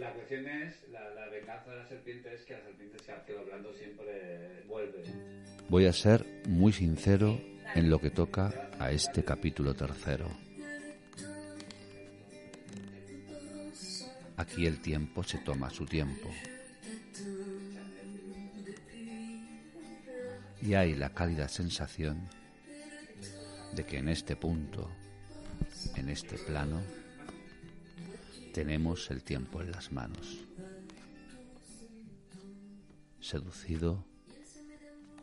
La cuestión es, la, la venganza de la serpiente es que la serpiente se hace hablando siempre vuelve. Voy a ser muy sincero en lo que toca a este capítulo tercero. Aquí el tiempo se toma su tiempo. Y hay la cálida sensación de que en este punto, en este plano, tenemos el tiempo en las manos. Seducido,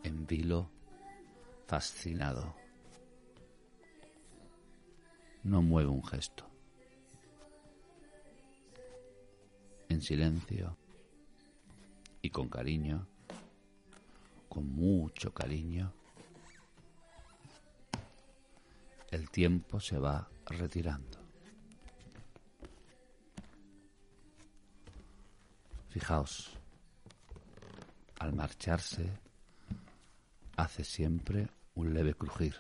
en vilo, fascinado. No mueve un gesto. En silencio y con cariño, con mucho cariño, el tiempo se va retirando. Fijaos, al marcharse hace siempre un leve crujir.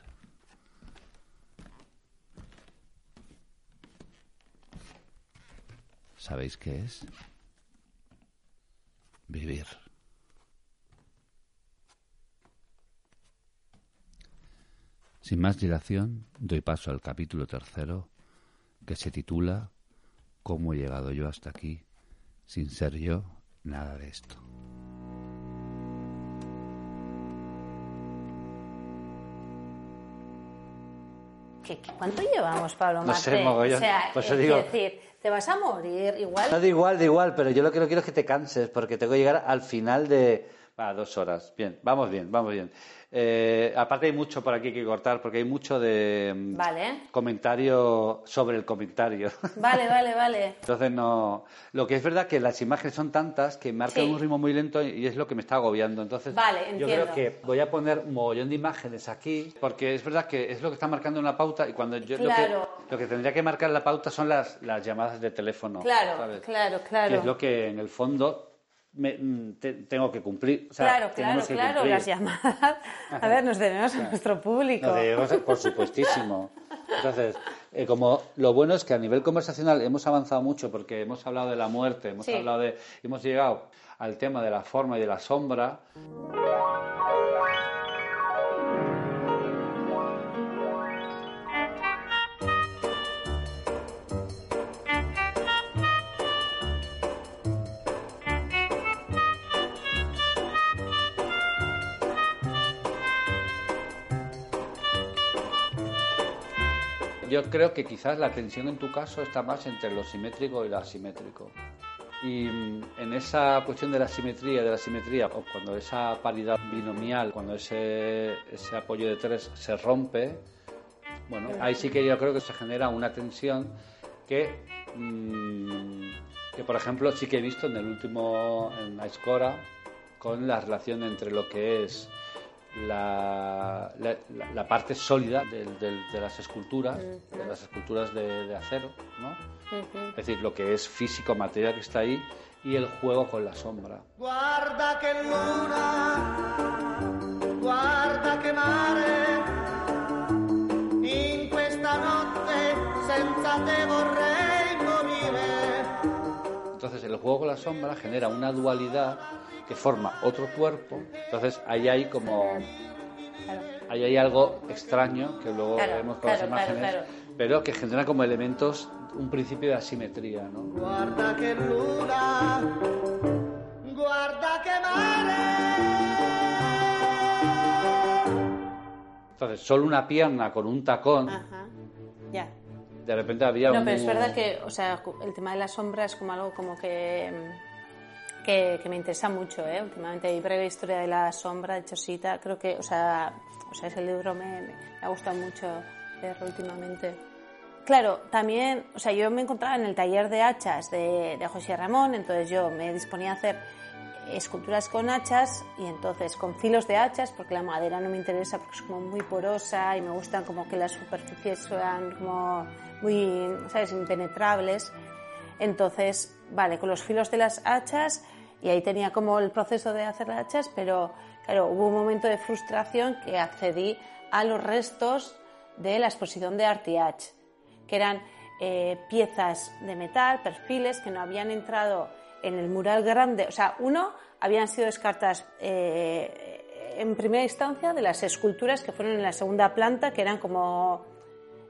¿Sabéis qué es? Vivir. Sin más dilación, doy paso al capítulo tercero, que se titula ¿Cómo he llegado yo hasta aquí sin ser yo nada de esto? ¿Qué, qué- cuánto llevamos, Pablo No sé, mogollón. O sea, Pues es digo- decir, te vas a morir igual. No, da igual, da igual, pero yo lo que no quiero es que te canses, porque tengo que llegar al final de... Va, dos horas. Bien, vamos bien, vamos bien. Eh, aparte hay mucho por aquí que cortar, porque hay mucho de mm, Vale. comentario sobre el comentario. Vale, vale, vale. Entonces no... Lo que es verdad que las imágenes son tantas que marcan Sí. un ritmo muy lento y es lo que me está agobiando. Entonces Vale, yo entiendo. creo que voy a poner un mogollón de imágenes aquí porque es verdad que es lo que está marcando una pauta y cuando yo Claro. lo, que, lo que tendría que marcar la pauta son las, las llamadas de teléfono. Claro, ¿sabes? claro, Que claro. es lo que en el fondo me- mm, te- tengo que cumplir. O sea, claro, claro, que claro, cumplir. las llamadas. A ver, nos debemos a nuestro público. Nos debemos, por supuestísimo. Entonces, eh, como lo bueno es que a nivel conversacional hemos avanzado mucho porque hemos hablado de la muerte, hemos Sí. hablado de, hemos llegado al tema de la forma y de la sombra. Yo creo que quizás la tensión en tu caso está más entre lo simétrico y lo asimétrico. Y mm, en esa cuestión de la simetría, de la simetría, o cuando esa paridad binomial, cuando ese, ese apoyo de tres se rompe, bueno, ahí sí que yo creo que se genera una tensión que, mm, que por ejemplo, sí que he visto en el último, en Aiscora, con la relación entre lo que es la, la- la- parte sólida del- del- de las esculturas, de las esculturas de, de acero, ¿no? Es decir, lo que es físico, material que está ahí, y el juego con la sombra. Guarda che luna, guarda che mare, in questa notte senza te vorrei el juego con la sombra genera una dualidad que forma otro cuerpo. Entonces ahí hay como Claro. ahí hay algo extraño que luego Claro, vemos con las claro, imágenes, claro. pero que genera como elementos un principio de asimetría, ¿no? Guarda che luna, guarda che mare. Entonces solo una pierna con un tacón, Ajá. De repente había No, un pero es verdad que, o sea, el tema de la sombra es como algo como que, mm, que, que me interesa mucho, ¿eh? Últimamente hay breve historia de la sombra de Chosita, creo que, o sea, o sea ese libro me, me ha gustado mucho leerlo últimamente. Claro, también, o sea, yo me encontraba en el taller de hachas de, de José Ramón, entonces yo me disponía a hacer esculturas con hachas y entonces con filos de hachas, porque la madera no me interesa porque es como muy porosa y me gustan como que las superficies sean como muy, ¿sabes?, impenetrables. Entonces, vale, con los filos de las hachas y ahí tenía como el proceso de hacer las hachas, pero claro, hubo un momento de frustración que accedí a los restos de la exposición de Artiach, que eran eh, piezas de metal, perfiles que no habían entrado en el mural grande. O sea, uno, habían sido descartadas eh, en primera instancia de las esculturas que fueron en la segunda planta, que eran como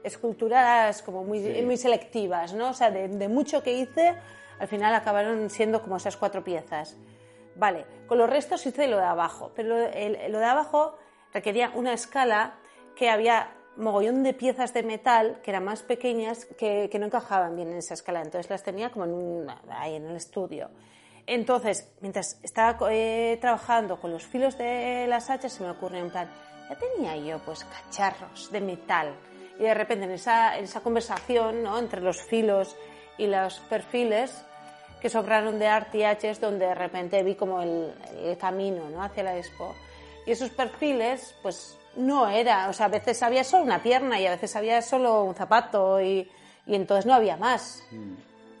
esculturas como muy, muy selectivas, ¿no? O sea, de, de mucho que hice, al final acabaron siendo como esas cuatro piezas. Vale, con los restos hice lo de abajo, pero lo, el- lo de abajo requería una escala que había mogollón de piezas de metal que eran más pequeñas que, no encajaban bien en esa escala, entonces las tenía como en ahí en el estudio. Entonces, mientras estaba eh, trabajando con los filos de las hachas, se me ocurrió en plan, ya tenía yo pues cacharros de metal. Y de repente en esa, en esa conversación ¿no? entre los filos y los perfiles que sobraron de RTH, donde de repente vi como el, el camino ¿no? hacia la expo. Y esos perfiles, pues no era, o sea, a veces había solo una pierna y a veces había solo un zapato y, y entonces no había más.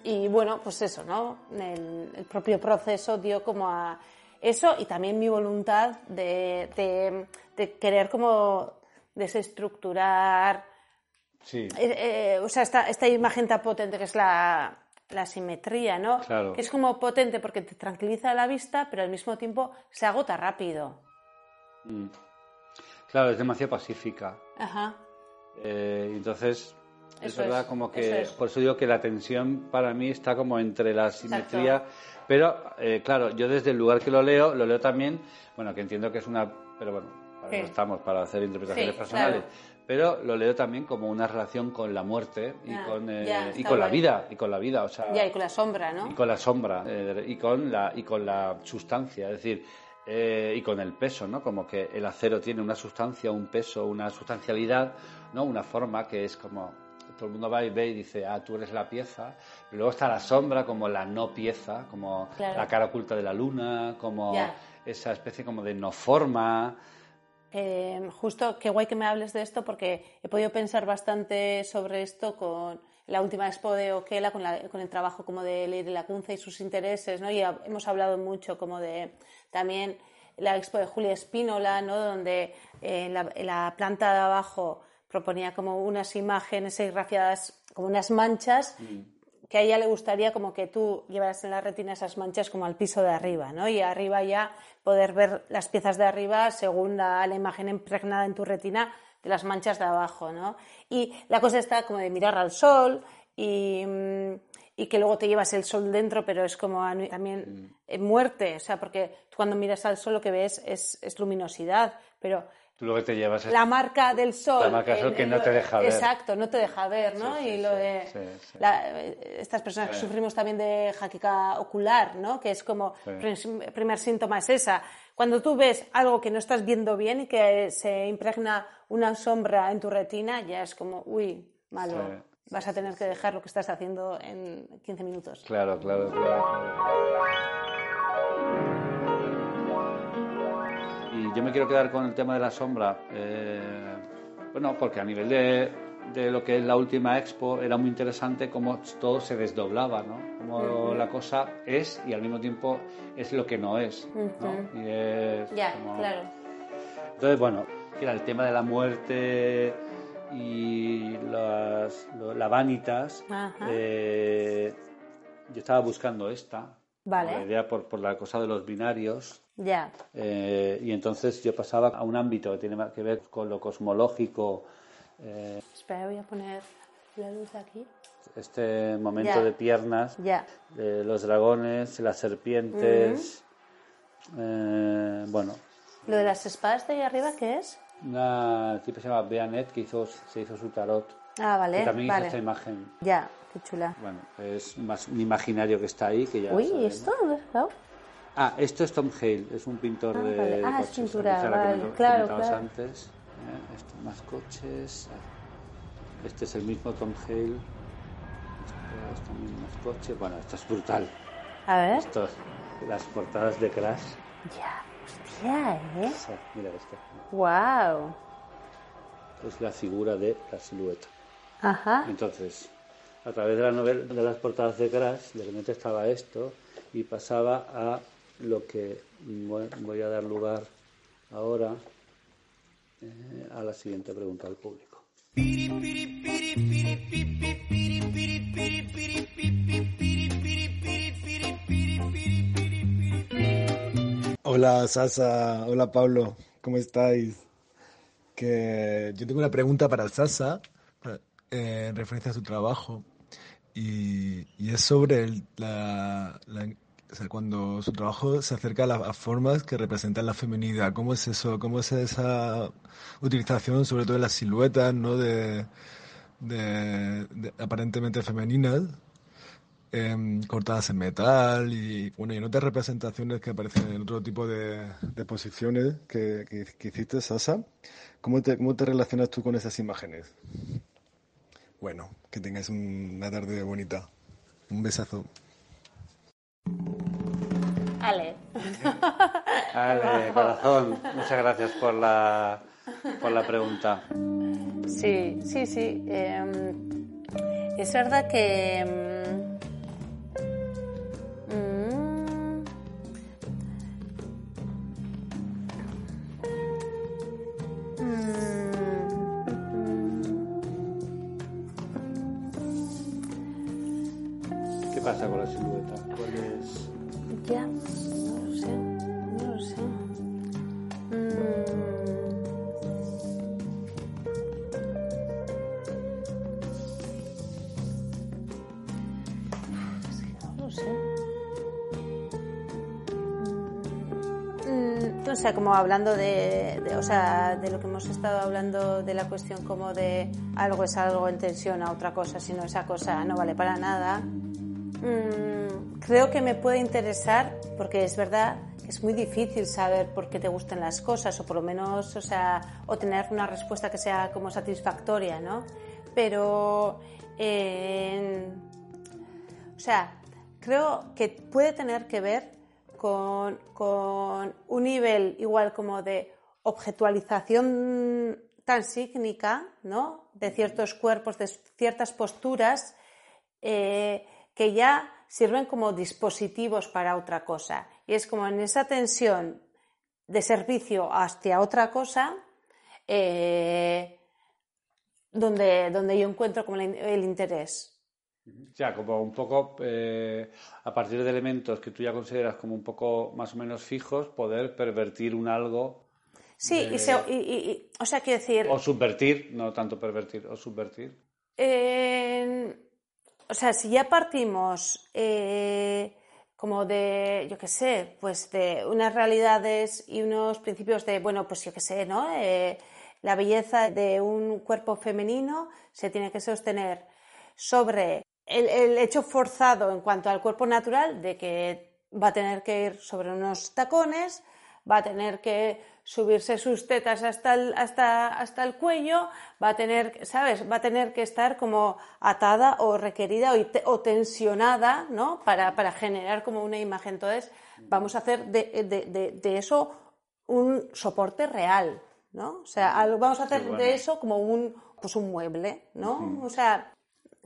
Y bueno, pues eso, ¿no? El, el propio proceso dio como a eso y también mi voluntad de, de- de querer como desestructurar, Sí. eh, eh, o sea, esta, esta imagen tan potente que es la, la simetría, ¿no? Claro. Que es como potente porque te tranquiliza la vista, pero al mismo tiempo se agota rápido. Claro, es demasiado pacífica. Ajá. Eh, entonces, es Eso verdad es, como eso que, es. por eso digo que la tensión para mí está como entre la simetría, pero eh, claro, yo desde el lugar que lo leo, lo leo también, bueno, que entiendo que es una, pero bueno, para eso Sí. estamos, para hacer interpretaciones Sí, personales, claro. pero lo leo también como una relación con la muerte y con, eh, ya, y con la vida, y con la vida, o sea, Ya, y con la sombra, ¿no? y con la sombra eh, y con la y con la sustancia es decir eh, y con el peso no como que el acero tiene una sustancia un peso una sustancialidad no una forma que es como todo el mundo va y ve y dice ah tú eres la pieza pero luego está la sombra como la no pieza como Claro. la cara oculta de la luna como esa especie como de no forma. Eh, justo, qué guay que me hables de esto porque he podido pensar bastante sobre esto con la última expo de Oquela, con, la- con el trabajo como de Leire Lacunza y sus intereses, ¿no? Y ha- hemos hablado mucho como de también la expo de Julia Espínola, ¿no? Donde eh, la, planta de abajo proponía como unas imágenes ahí grafiadas, como unas manchas, que a ella le gustaría como que tú llevaras en la retina esas manchas como al piso de arriba, ¿no? Y arriba ya poder ver las piezas de arriba según la, la imagen impregnada en tu retina de las manchas de abajo, ¿no? Y la cosa está como de mirar al sol y, mm, y que luego te llevas el sol dentro, pero es como también eh, muerte, o sea, porque cuando miras al sol lo que ves es, es luminosidad, pero tú lo que te llevas es la marca del sol. La marca del sol que no te deja ver. Exacto, no te deja ver, ¿no? Sí, sí, y lo de sí, sí. la- eh, estas personas que sufrimos también de jaquica ocular, ¿no? Que es como primer síntoma es esa. Cuando tú ves algo que no estás viendo bien y que se impregna una sombra en tu retina, ya es como, uy, malo. Sí, Vas a tener que dejar lo que estás haciendo en 15 minutos. Claro, claro, claro. Y yo me quiero quedar con el tema de la sombra. eh, bueno, porque a nivel de, de lo que es la última expo era muy interesante cómo todo se desdoblaba, ¿no? Cómo la cosa es y al mismo tiempo es lo que no es, ¿no? Y es Ya, como- claro. entonces, bueno, era el tema de la muerte y las, lo- la vanitas. Eh, yo estaba buscando esta. Vale. La idea por, por la cosa de los binarios. Ya. eh, y entonces yo pasaba a un ámbito que tiene más que ver con lo cosmológico. Eh, Espera, voy a poner la luz aquí. este momento Ya. de piernas, Ya. de los dragones, las serpientes. eh, bueno, ¿Lo de las espadas de ahí arriba qué es? Una tipa se llama Beanet que hizo, se hizo su tarot. Ah, vale. que también vale. hizo esta imagen. Ya, qué chula. Bueno, es más un imaginario que está ahí que ya Uy, sabemos. ¿esto? Ah, esto es Tom Hale, es un pintor Ah, de, vale. Ah, es coches. pintura, es que vale. Claro, claro. antes. Eh, Esto, más coches. Este es el mismo Tom Hale. Esto es también más coches. Bueno, esto es brutal. A ver. Esto, las portadas de Crash. Ya, hostia, ¿eh? Sí, mira esto. Wow. Es la figura de la silueta. Ajá. Entonces, a través de la novela, de las portadas de Crash, de repente estaba esto y pasaba a lo que voy a dar lugar ahora eh, a la siguiente pregunta del público. Hola Sasa, hola Pablo, ¿cómo estáis? Que yo tengo una pregunta para Sasa eh, en referencia a su trabajo y, y es sobre la o sea, cuando su trabajo se acerca a las formas que representan la feminidad. ¿Cómo es eso? ¿Cómo es esa utilización, sobre todo de las siluetas, ¿no? de, aparentemente femeninas? em, cortadas en metal y bueno y en otras representaciones que aparecen en otro tipo de, de posiciones que, que, hiciste, Sasa. ¿Cómo te, ¿Cómo te relacionas tú con esas imágenes? Bueno, que tengáis un- una tarde bonita. Un besazo. Ale. Ale, corazón, muchas gracias por la, por la pregunta. Sí, sí, sí. em, es verdad que... em, mm, ¿Qué pasa con la silueta? Sea, como hablando de, o sea, de lo que hemos estado hablando de la cuestión como de algo es algo en tensión a otra cosa, si no esa cosa no vale para nada. Mm, creo que me puede interesar porque es verdad que es muy difícil saber por qué te gustan las cosas o por lo menos, o sea, o tener una respuesta que sea como satisfactoria, ¿no? Pero, eh, o sea, creo que puede tener que ver con, con un nivel igual como de objetualización tan sígnica, ¿no? De ciertos cuerpos, de ciertas posturas, eh, que ya sirven como dispositivos para otra cosa. Y es como en esa tensión de servicio hacia otra cosa, eh, donde, donde yo encuentro como el, el interés. O sea, como un poco eh, a partir de elementos que tú ya consideras como un poco más o menos fijos, poder pervertir un algo Sí, y, se- y- y- y- o sea, quiero decir, o subvertir, no tanto pervertir, o subvertir. Eh, o sea, si ya partimos eh, como de, yo qué sé, pues de unas realidades y unos principios de, bueno, pues yo qué sé, ¿no? Eh, la belleza de un cuerpo femenino se tiene que sostener sobre el, el hecho forzado en cuanto al cuerpo natural de que va a tener que ir sobre unos tacones, va a tener que subirse sus tetas hasta el, hasta, hasta el cuello, va a tener, ¿sabes? Va a tener que estar como atada o requerida o, te- o tensionada, ¿no? Para, para generar como una imagen. Entonces, vamos a hacer de, de- de- de eso un soporte real, ¿no? O sea, vamos a hacer bueno. de eso como un, pues un mueble, ¿no? O sea,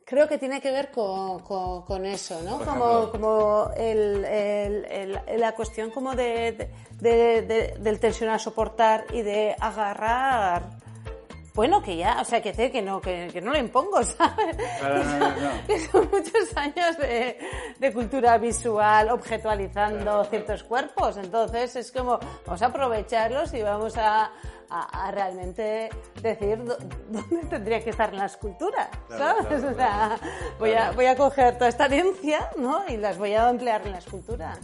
Creo que tiene que ver con, con- con eso, ¿no? Por Como, como el- el- el- la cuestión como de, de- de- de- del tensionar, soportar y de agarrar. Bueno, que ya, o sea, que decir que no, que, que no lo impongo, ¿sabes? Claro, no, no, no. Que son muchos años de, de cultura visual objetualizando ciertos cuerpos. Entonces es como, vamos a aprovecharlos y vamos a, a- a realmente decir dó- dónde tendría que estar en la escultura, ¿sabes? o sea, voy, a, voy a coger toda esta herencia, ¿no? Y las voy a emplear en la escultura.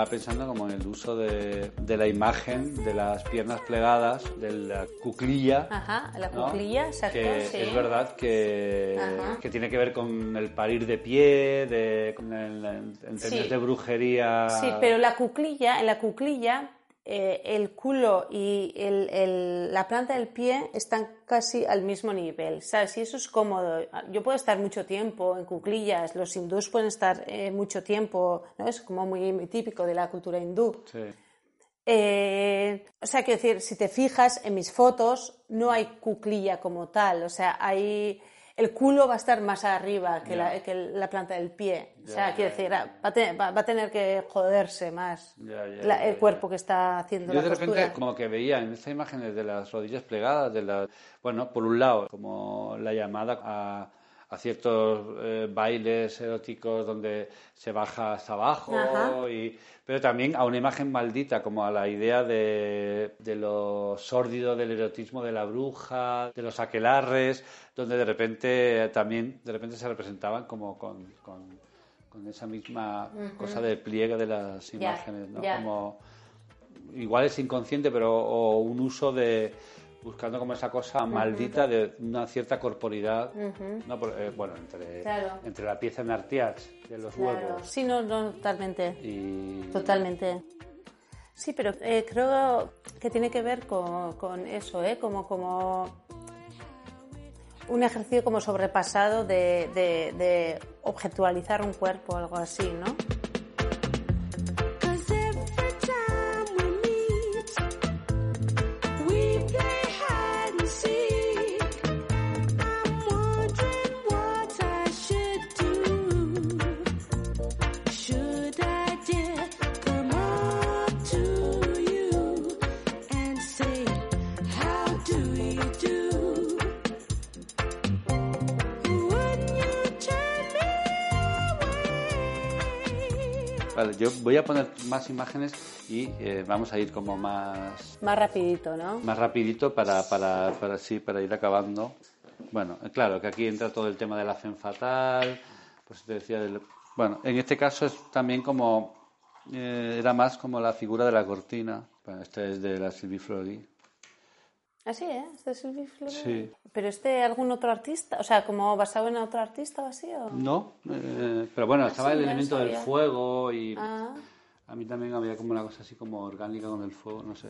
Estaba pensando como en el uso de, de la imagen, de las piernas plegadas, de la cuclilla. Ajá, la ¿no? cuclilla, exacto, Que sí. es verdad que, tiene que ver con el parir de pie, de, con el- en términos Sí. de brujería. Sí, pero la cuclilla, en la cuclilla, eh, el culo y el- el- la planta del pie están casi al mismo nivel, ¿sabes? Y eso es cómodo. Yo puedo estar mucho tiempo en cuclillas, los hindús pueden estar eh, mucho tiempo, ¿no? Es como muy, muy típico de la cultura hindú. Sí. Eh, o sea, quiero decir, si te fijas en mis fotos, no hay cuclilla como tal. O sea, hay. El culo va a estar más arriba que, la, que la planta del pie. o sea, ya, decir, va a, tener, va- a tener que joderse más la- el cuerpo que está haciendo Yo la de repente postura. como que veía en estas imágenes de las rodillas plegadas, de la, bueno, por un lado, como la llamada a, a ciertos eh, bailes eróticos donde se baja hasta abajo, Ajá. y, pero también a una imagen maldita, como a la idea de, de lo sórdido del erotismo de la bruja, de los aquelarres, donde de repente también de repente se representaban como con, con, con esa misma cosa de pliegue de las imágenes, ¿no? Como, igual es inconsciente, pero o un uso de buscando como esa cosa maldita de una cierta corporidad, eh, bueno, entre, Claro. entre la pieza en artiax de los Claro. huevos Sí, no, no, totalmente. y Totalmente. Sí, pero eh, creo que tiene que ver con, con eso, ¿eh? Como, como un ejercicio como sobrepasado de, de, de objetualizar un cuerpo o algo así, ¿no? Yo voy a poner más imágenes y eh, vamos a ir como más Más rapidito, ¿no? más rapidito para, para, para, sí, para ir acabando. Bueno, eh, claro que aquí entra todo el tema de la fen fatal, pues te decía del- bueno, en este caso es también como eh, era más como la figura de la cortina. Bueno, este es de la Sylvie Flori. Así, ¿eh? ¿Este Flores? Sí. ¿Pero este algún otro artista? O sea, como basado en otro artista o así, ¿o? No, eh, pero bueno, estaba sí, el elemento del fuego y Ah, a mí también había como una cosa así como orgánica con el fuego, no sé.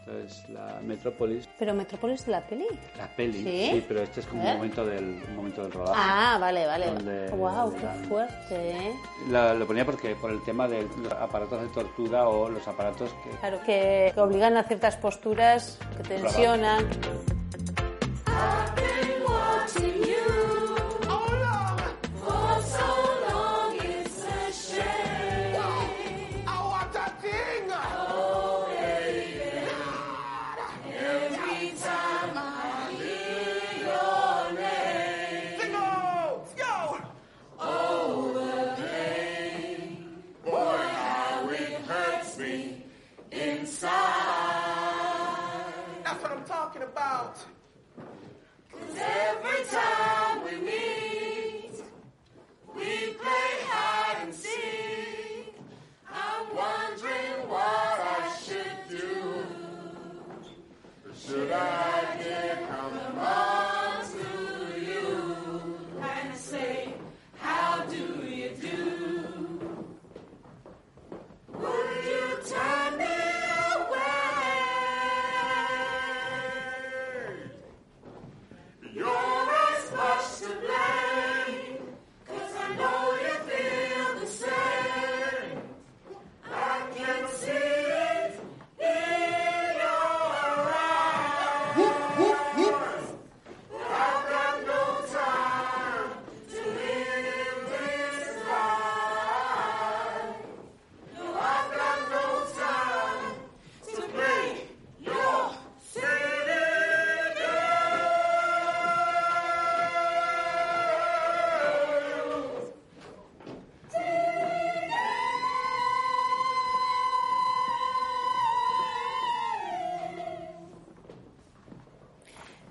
Esta es la Metrópolis, pero Metrópolis de la peli. la peli, ¿Sí? sí, pero este es como un momento del un momento del rodaje. Ah, vale, vale. Donde- wow, qué fuerte, ¿eh? La- lo ponía porque por el tema de los aparatos de tortura o los aparatos que Claro, que, que obligan a ciertas posturas, que tensionan.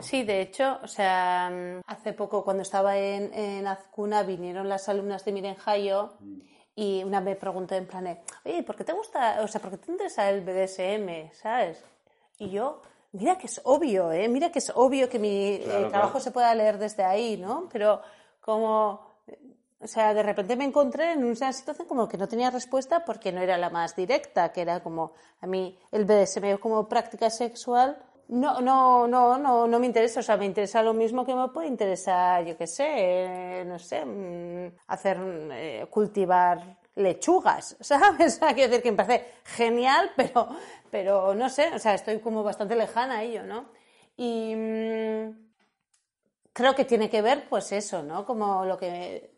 Sí, de hecho, o sea, mm, hace poco cuando estaba en, en Azcuna vinieron las alumnas de Miren Hayo y una vez pregunté en plan, de, oye, ¿por qué te gusta, o sea, por qué te interesa el BDSM, sabes? Y yo, mira que es obvio, ¿eh? Mira que es obvio que mi eh, trabajo claro. se pueda leer desde ahí, ¿no? Pero como, o sea, de repente me encontré en una situación como que no tenía respuesta porque no era la más directa, que era como, a mí el BDSM como práctica sexual no, no, no, no, no me interesa, o sea, me interesa lo mismo que me puede interesar, yo qué sé, eh, no sé, mm, hacer, eh, cultivar lechugas, ¿sabes? O sea, quiero decir que me parece genial, pero, pero no sé, o sea, estoy como bastante lejana a ello, ¿no? Y mm, creo que tiene que ver, pues eso, ¿no? Como lo que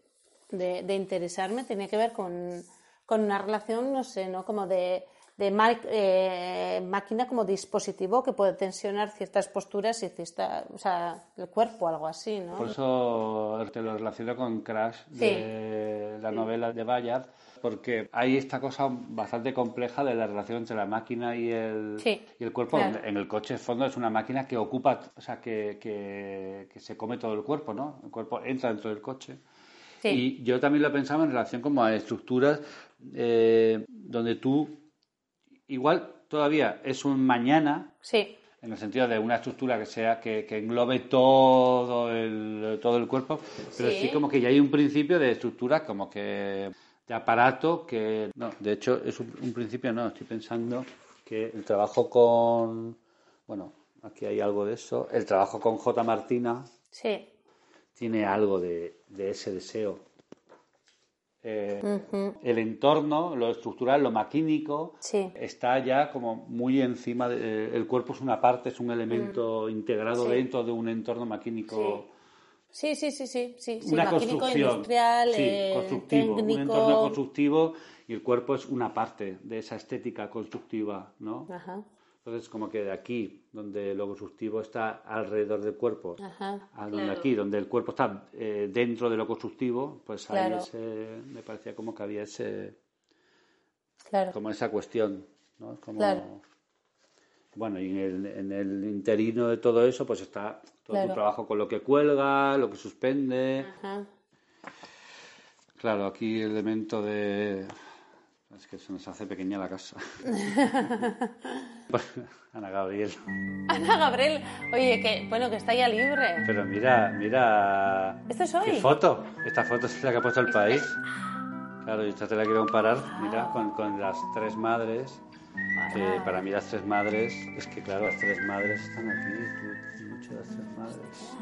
de, de interesarme tiene que ver con, con una relación, no sé, ¿no? Como de, de eh, máquina como dispositivo que puede tensionar ciertas posturas y cierta, o sea, el cuerpo, algo así, ¿no? Por eso te lo relaciono con Crash, de la novela de Bayard, porque hay esta cosa bastante compleja de la relación entre la máquina y el, Sí, y el cuerpo. claro. En el coche, en fondo, es una máquina que ocupa, o sea, que, que, que se come todo el cuerpo, ¿no? El cuerpo entra dentro del coche. Sí. Y yo también lo pensaba en relación como a estructuras eh, donde tú, igual todavía es un mañana, Sí, en el sentido de una estructura que sea que, que englobe todo el, todo el cuerpo, pero sí. Sí. como que ya hay un principio de estructura como que de aparato que no, de hecho es un, un principio no, estoy pensando que el trabajo con bueno, aquí hay algo de eso, el trabajo con J. Martina sí. tiene algo de, de ese deseo. Eh, El entorno, lo estructural, lo maquínico, Sí. está ya como muy encima. De, eh, el cuerpo es una parte, es un elemento integrado Mm. Sí. dentro de un entorno maquínico. Sí, sí, sí, sí, sí, sí, Una maquínico, construcción, industrial, eh, constructivo, un entorno constructivo y el cuerpo es una parte de esa estética constructiva, ¿no? Ajá, Entonces, como que de aquí, donde lo constructivo está alrededor del cuerpo, Ajá, a donde claro. aquí, donde el cuerpo está eh, dentro de lo constructivo, pues ahí ese, me parecía como que había ese, claro. como esa cuestión, ¿no? Como, Claro. Bueno, y en el, en el interino de todo eso, pues está todo tu trabajo con lo que cuelga, lo que suspende. Ajá. Claro, aquí el elemento de... Es que se nos hace pequeña la casa. Ana Gabriel. Ana Gabriel, oye, que bueno, que está ya libre. Pero mira, mira. ¿Esto es hoy? ¿Qué foto? Esta foto es la que ha puesto el país. Claro, y esta te la quiero comparar, mira, con, con las tres madres. Que para mí las tres madres, es que claro, las tres madres están aquí. Tú, mucho las tres madres.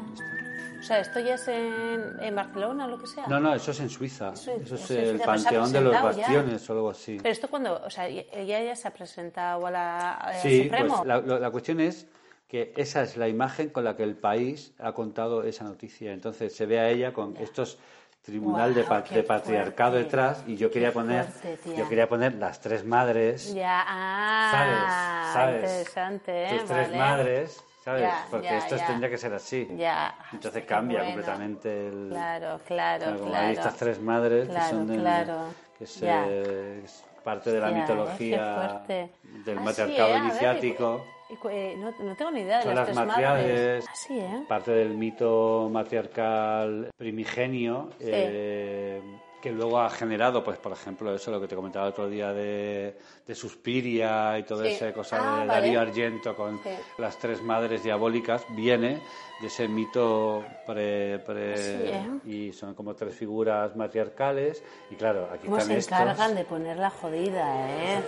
O sea, esto ya es en, en Barcelona o lo que sea. No, no, eso es en Suiza. Eso Eso es- el ya, panteón de los presentado ya. bastiones o algo así. Pero esto cuando, o sea, ella ya se ha presentado a la al Sí, Supremo. pues la, cuestión es que esa es la imagen con la que el país ha contado esa noticia. Entonces se ve a ella con estos tribunal de, pa- patriarcado fuerte. detrás y yo quería poner fuerte, yo quería poner las tres madres Ya, ah, ¿Sabes? ¿Sabes? interesante, ¿eh? tus tres Vale. madres sabes Ya, porque ya, esto ya. tendría que ser así Ya. entonces Qué cambia bueno. completamente el Claro, claro, como claro. hay estas tres madres Claro, que son del- claro. que eh, es parte de la mitología del Ah, matriarcado sí, ¿eh? Ver, iniciático eh, no, no tengo ni idea de Son las, las madres. Ah, sí, ¿eh? parte del mito matriarcal primigenio, eh, que luego ha generado, pues por ejemplo, eso lo que te comentaba el otro día de, de Suspiria y toda Sí. esa cosa Ah, de vale. Darío Argento con Sí. las tres madres diabólicas, viene de ese mito pre, pre- Sí, ¿eh? y son como tres figuras matriarcales y claro, aquí ¿Cómo están se estos. encargan de poner la jodida, eh?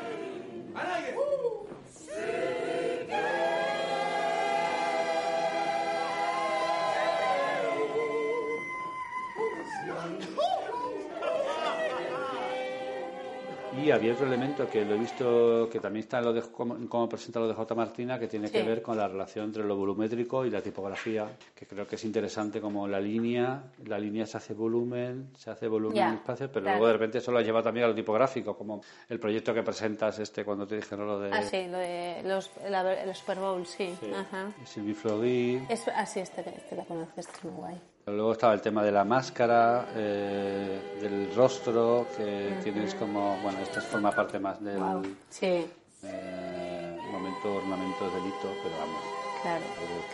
Y había otro elemento que lo he visto, que también está en lo de cómo presenta lo de J. Martina, que tiene que ver con la relación entre lo volumétrico y la tipografía, que creo que es interesante como la línea, la línea se hace volumen, se hace volumen Ya, en espacio, pero claro. luego de repente eso lo lleva también a lo tipográfico, como el proyecto que presentas este cuando te dijeron lo de Ah, sí, lo de los, la- el Super Bowl, sí. sí, Ajá. Fleury. Es, ah, sí, este, este la conozco, este es muy guay. Luego estaba el tema de la máscara, eh, del rostro, que tienes como, bueno, esto forma parte más del Wow. Sí, eh, momento ornamento delito, pero vamos. claro,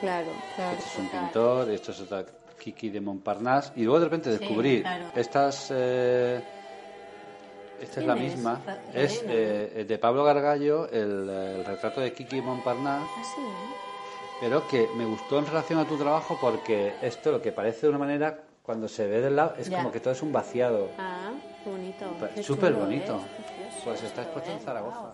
claro, claro. Este es un pintor, esto es otra Kiki de Montparnasse. Y luego de repente Sí, descubrí claro. estas. eh, esta es la misma. Es eh, de Pablo Gargallo, el, el retrato de Kiki Montparnasse, Ah, sí, ¿eh? Pero que me gustó en relación a tu trabajo porque esto, lo que parece de una manera, cuando se ve del lado, es Ya. como que todo es un vaciado. Ah, bonito. Súper bonito. ¿eh? Pues está esto, expuesto en ¿eh? Zaragoza.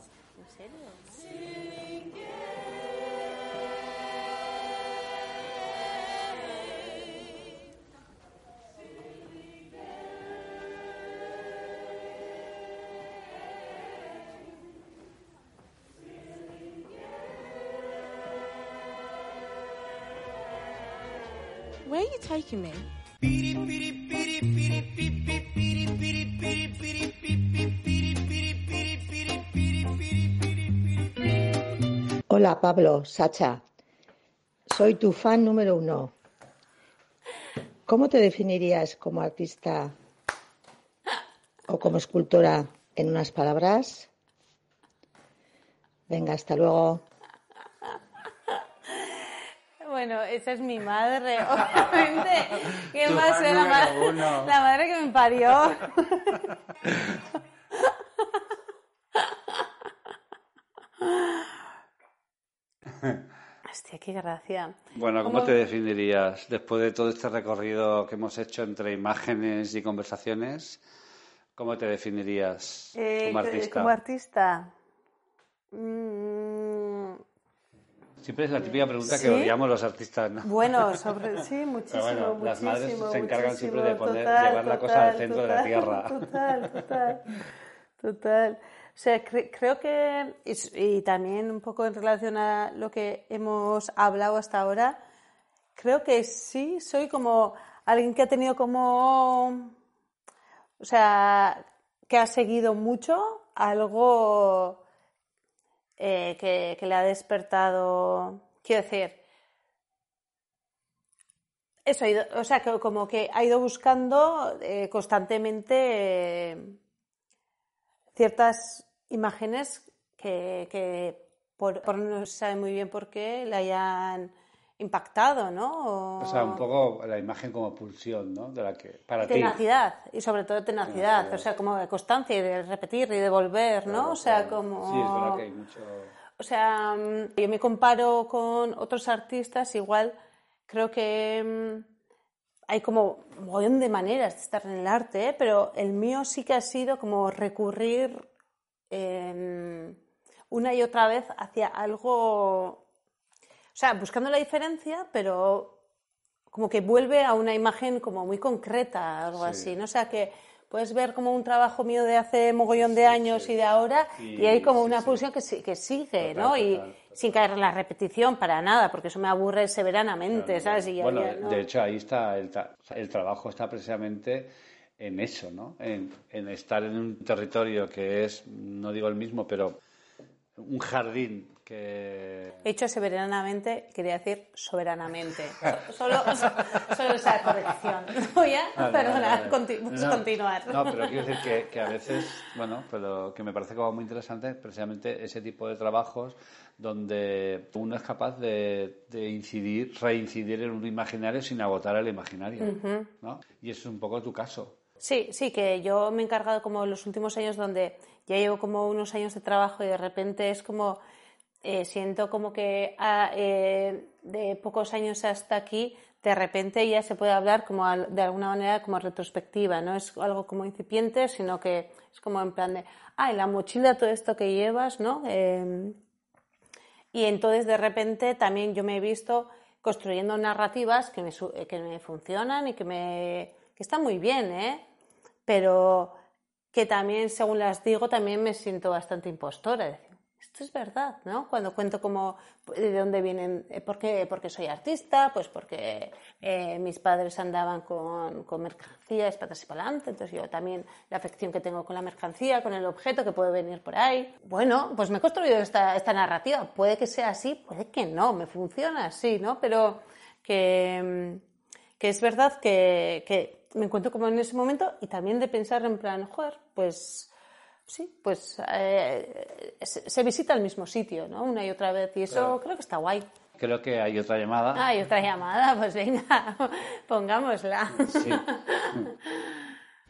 Hola Pablo, Sacha. Soy tu fan número uno. ¿Cómo te definirías como artista o como escultora en unas palabras? Venga, hasta luego. Bueno, esa es mi madre, obviamente. ¿Qué Tu más fan es la, ma- número uno. la madre que me parió? Hostia, qué gracia. Bueno, ¿cómo ¿Cómo- te definirías después de todo este recorrido que hemos hecho entre imágenes y conversaciones? ¿Cómo te definirías Eh, como artista? Como artista. Mm, Siempre es la típica pregunta ¿Sí? que odiamos los artistas, ¿no? Bueno, sobre, sí, muchísimo, bueno, las madres muchísimo, se encargan siempre de muchísimo, poner- total, llevar la cosa al total, centro de la total, tierra. Total, total, total. O sea, cre- creo que, y, y también un poco en relación a lo que hemos hablado hasta ahora, creo que sí, soy como alguien que ha tenido como, o sea, que ha seguido mucho algo eh, que, le ha despertado, quiero decir, eso, o sea, como que ha ido buscando eh, constantemente eh, ciertas imágenes que, que por, por no sabe muy bien por qué le hayan impactado, ¿no? O sea, un poco la imagen como pulsión, ¿no? De la que, para ti. Tenacidad, y sobre todo tenacidad, o sea, como de constancia y de repetir y de volver, ¿no? o sea, como... Sí, es verdad que hay mucho... O sea, mm, yo me comparo con otros artistas, igual creo que mm, hay como un montón de maneras de estar en el arte, ¿eh? pero el mío sí que ha sido como recurrir em, una y otra vez hacia algo, sea, buscando la diferencia, pero como que vuelve a una imagen como muy concreta, algo Sí. así, ¿no? O sea, que puedes ver como un trabajo mío de hace mogollón de años y de ahora, y, Y- hay como sí, una sí. pulsión que, sí- que sigue, Total, ¿no? Y total, sin caer en la repetición para nada, porque eso me aburre severanamente, ¿sabes? Y bueno, ya no- de hecho ahí está el, tra- el trabajo está precisamente en eso, ¿no? En, en estar en un territorio que es, no digo el mismo, pero un jardín que He dicho severanamente, quería decir soberanamente. So- Solo, solo esa corrección. Voy a, Vale, perdona, vale, vale. conti- puedes No, continuar. No, pero quiero decir que, que a veces, bueno, pero que me parece como muy interesante precisamente ese tipo de trabajos donde uno es capaz de, de incidir, reincidir en un imaginario sin agotar el imaginario. ¿no? Y eso es un poco tu caso. Sí, sí, que yo me he encargado como en los últimos años donde ya llevo como unos años de trabajo y de repente es como, eh, siento como que ah, eh, de pocos años hasta aquí, de repente ya se puede hablar como al- de alguna manera como retrospectiva, no es algo como incipiente, sino que es como en plan de, ah, la mochila, todo esto que llevas, ¿no? Eh, y entonces de repente también yo me he visto construyendo narrativas que me, eh, que me funcionan y que, me, que están muy bien, ¿eh? Pero que también, según las digo, también me siento bastante impostora. Esto es verdad, ¿no? Cuando cuento como de dónde vienen, eh, ¿por qué, porque soy artista? Pues porque eh, mis padres andaban con, con mercancía, es patas y para entonces yo también la afección que tengo con la mercancía, con el objeto que puede venir por ahí. Bueno, pues me he construido esta, esta narrativa. Puede que sea así, puede que no, me funciona así, ¿no? Pero que, mm, que es verdad que, que me encuentro como en ese momento y también de pensar en plan, joder, pues sí, pues eh, se, se visita el mismo sitio, ¿no? Una y otra vez y eso Claro. creo que está guay. Creo que hay otra llamada. Ah, y otra llamada, pues venga, pongámosla. Sí.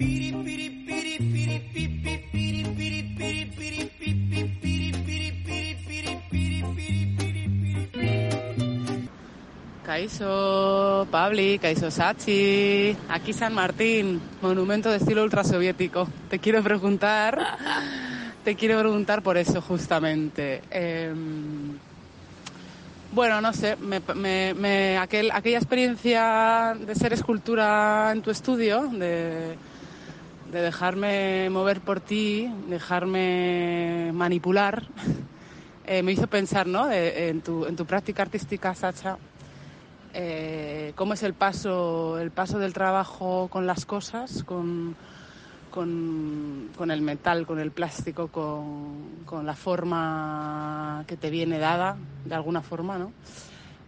Caizo, Pabli, Caizo Sachi, aquí San Martín, monumento de estilo ultrasoviético. Te quiero preguntar, te quiero preguntar por eso justamente. Em, bueno, no sé, me, me- me- aquel- aquella experiencia de ser escultura en tu estudio, de, de dejarme mover por ti, dejarme manipular, eh, me hizo pensar ¿no? En tu práctica artística, Sacha, eh, cómo es el paso, el paso del trabajo con las cosas, con, con, el metal, con el plástico, con, con la forma que te viene dada, de alguna forma, ¿no?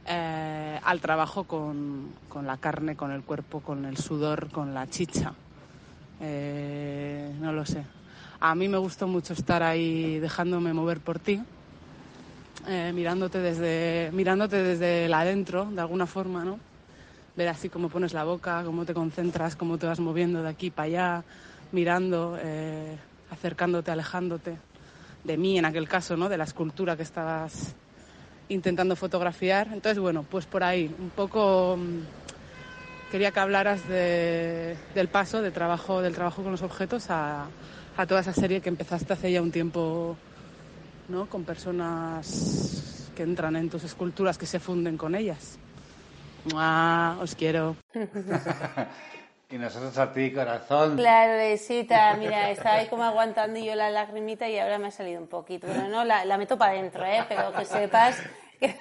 Eh, al trabajo con, con la carne, con el cuerpo, con el sudor, con la chicha. Eh, no lo sé. A mí me gustó mucho estar ahí dejándome mover por ti, eh, mirándote desde mirándote desde el adentro, de alguna forma, ¿no? Ver así cómo pones la boca, cómo te concentras, cómo te vas moviendo de aquí para allá, mirando, eh, acercándote, alejándote de mí en aquel caso, ¿no? De la escultura que estabas intentando fotografiar. Entonces, bueno, pues por ahí, un poco mm, quería que hablaras de- del paso de trabajo, del trabajo con los objetos a toda esa serie que empezaste hace ya un tiempo, ¿no? Con personas que entran en tus esculturas, que se funden con ellas. ¡Mua! Os quiero. Y nosotros a ti, corazón. Claro, besita, mira, estaba ahí como aguantando yo la lagrimita y ahora me ha salido un poquito. Pero no, la, la meto para adentro, ¿eh? Pero que sepas que,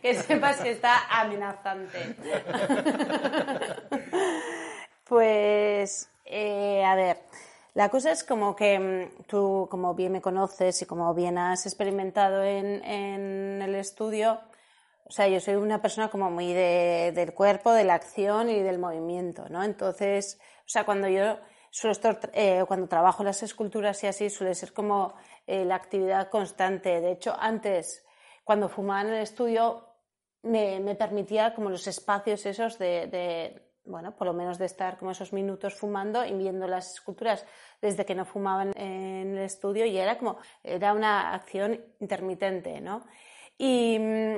que sepas que está amenazante. Pues, eh, a ver, la cosa es como que mm, tú, como bien me conoces y como bien has experimentado en, en el estudio, o sea, yo soy una persona como muy de- del cuerpo, de la acción y del movimiento, ¿no? Entonces, o sea, cuando yo suelo estar, eh, cuando trabajo las esculturas y así, suele ser como eh, la actividad constante. De hecho, antes, cuando fumaba en el estudio, me, me permitía como los espacios esos de, de, bueno, por lo menos de estar como esos minutos fumando y viendo las esculturas desde que no fumaba en, en el estudio y era como, era una acción intermitente, ¿no? Y, mm,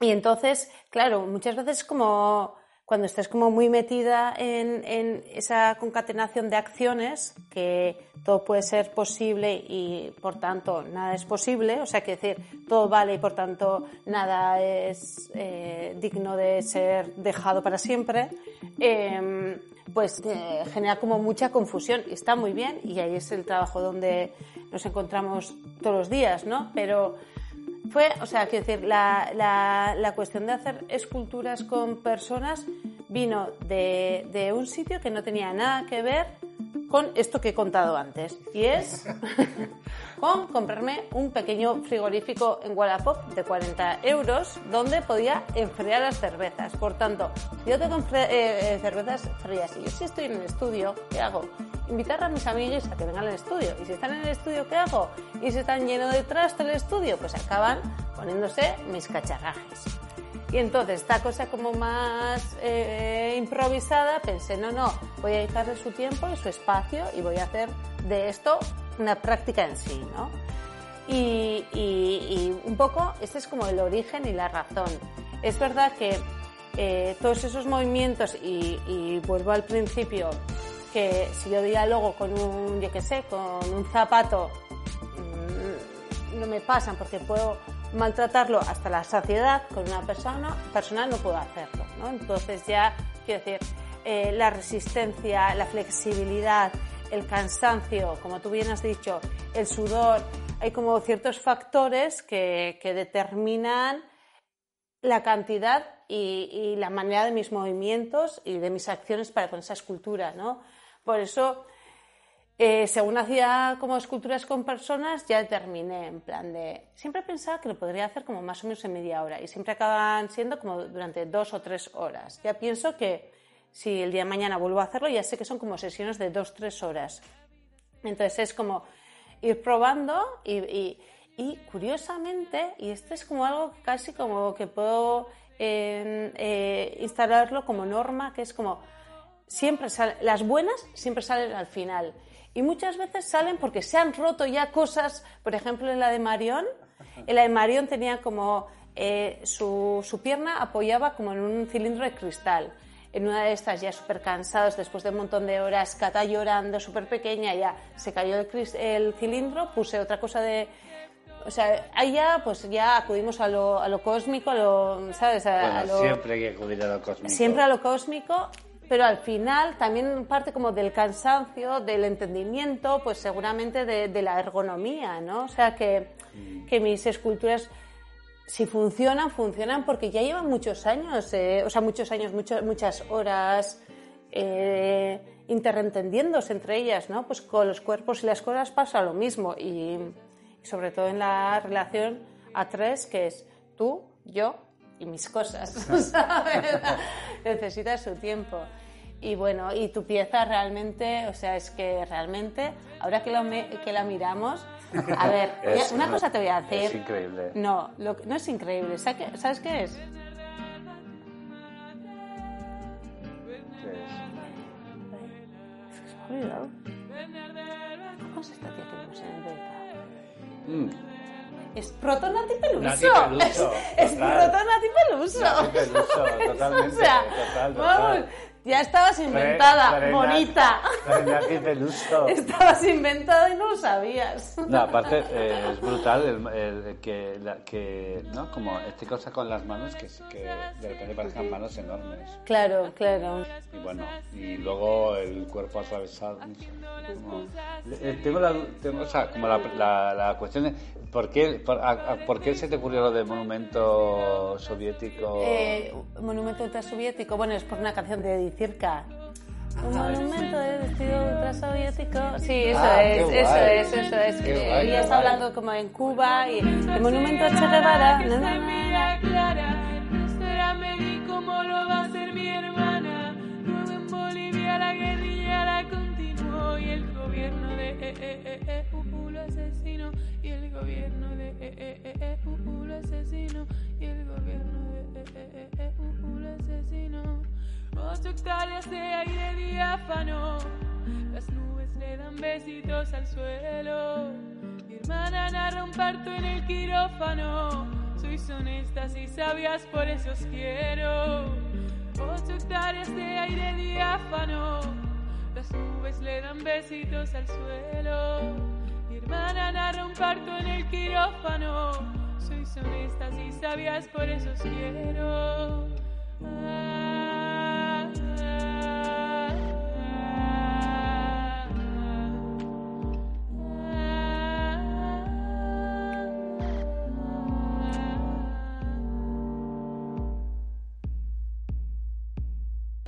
y entonces, claro, muchas veces como cuando estás como muy metida en, esa concatenación de acciones, que todo puede ser posible y por tanto nada es posible, o sea, que decir, todo vale y por tanto nada es eh, digno de ser dejado para siempre, eh, pues eh, genera como mucha confusión y está muy bien. Y ahí es el trabajo donde nos encontramos todos los días, ¿no? Pero fue, o sea, quiero decir, la, la, la cuestión de hacer esculturas con personas vino de, de un sitio que no tenía nada que ver con esto que he contado antes. Y es con comprarme un pequeño frigorífico en Wallapop de 40 euros donde podía enfriar las cervezas. Por tanto, si yo tengo eh, eh, cervezas frías y yo sí estoy en el estudio, ¿qué hago? Invitar a mis amigos a que vengan al estudio. Y si están en el estudio, ¿qué hago? Y si están llenos de trasto el estudio, pues acaban poniéndose mis cacharrajes. Y entonces, esta cosa como más eh, improvisada, pensé, no, no, voy a dedicarle su tiempo y su espacio y voy a hacer de esto una práctica en sí, ¿no? Y, y- y un poco, este es como el origen y la razón. Es verdad que eh, todos esos movimientos, y, y vuelvo al principio, que si yo diálogo con un, yo qué sé, con un zapato, mm, no me pasan porque puedo maltratarlo hasta la saciedad con una persona, persona no puedo hacerlo, ¿no? Entonces ya, quiero decir, eh, la resistencia, la flexibilidad, el cansancio, como tú bien has dicho, el sudor, hay como ciertos factores que, que determinan la cantidad y, y la manera de mis movimientos y de mis acciones para con esa escultura, ¿no? Por eso, eh, según hacía como esculturas con personas, ya terminé en plan de... Siempre pensaba que lo podría hacer como más o menos en media hora y siempre acaban siendo como durante dos o tres horas. Ya pienso que si el día de mañana vuelvo a hacerlo, ya sé que son como sesiones de dos, tres horas. Entonces es como ir probando y, y- y curiosamente, y esto es como algo que casi como que puedo eh, eh, instalarlo como norma, que es como siempre las buenas siempre salen al final. Y muchas veces salen porque se han roto ya cosas, por ejemplo en la de Marión, en la de Marión tenía como eh, su, su pierna apoyaba como en un cilindro de cristal. En una de estas ya súper cansados, después de un montón de horas, Cata llorando, súper pequeña, ya se cayó el, el cilindro, puse otra cosa de... O sea, ahí ya, pues ya acudimos a lo, a lo cósmico, a lo, ¿sabes? A, a Bueno, lo- siempre hay que acudir a lo cósmico. siempre a lo cósmico, pero al final también parte como del cansancio, del entendimiento, pues seguramente de, de la ergonomía, ¿no? O sea, que, que mis esculturas si funcionan, funcionan porque ya llevan muchos años, eh, o sea, muchos años, mucho- muchas horas eh, interentendiéndose entre ellas, ¿no? Pues con los cuerpos y las cosas pasa lo mismo y, y sobre todo en la relación a tres, que es tú, yo y mis cosas, ¿sabes? Necesita su tiempo. Y bueno, y tu pieza realmente, o sea, es que realmente, ahora que, lo me- que la miramos, a ver, Es- una cosa te voy a decir. Es increíble. No, lo no es increíble. ¿Sabes qué, ¿sabes qué es? Olvidado. ¿Cómo es esta tía que en el? Mm. Es proto Nati Peluso. Nati Peluso, Es, es proto Nati Peluso. Nati Peluso, totalmente, o sea, total, total. vamos, ya estabas inventada, Frenat- bonita. Peluso. Estabas inventada y no lo sabías. No, aparte eh, es brutal el, el- que, la- que, ¿no? Como esta cosa con las manos que, que de repente parezcan manos enormes. Claro, claro. Y bueno, y luego el cuerpo atravesado. no sé, como- eh, tengo la, tengo, o sea, como la, la, la cuestión de ¿por qué, por, a- a- ¿por qué se te ocurrió lo del monumento soviético? Eh, monumento ultrasoviético, bueno, es por una canción de Circa. Un monumento de vestido ultrasoviético. Sí, eso Ah, qué es, eso guay. es, eso es. Guay, está guay. hablando como en Cuba y el monumento a Che Guevara. na, na, na, na. clara, nuestra Mary, ¿cómo lo va a hacer mi hermana? Luego en Bolivia la guerrilla la continuó y el gobierno de lo asesinó y el gobierno de lo asesinó y el gobierno de lo asesinó. Ocho hectáreas de aire diáfano, las nubes le dan besitos al suelo. Mi hermana narra un parto en el quirófano. Sois honestas y sabias, por eso os quiero. Ocho hectáreas de aire diáfano, las nubes le dan besitos al suelo. Mi hermana narra un parto en el quirófano. Sois honestas y sabias, por eso os quiero. Ah,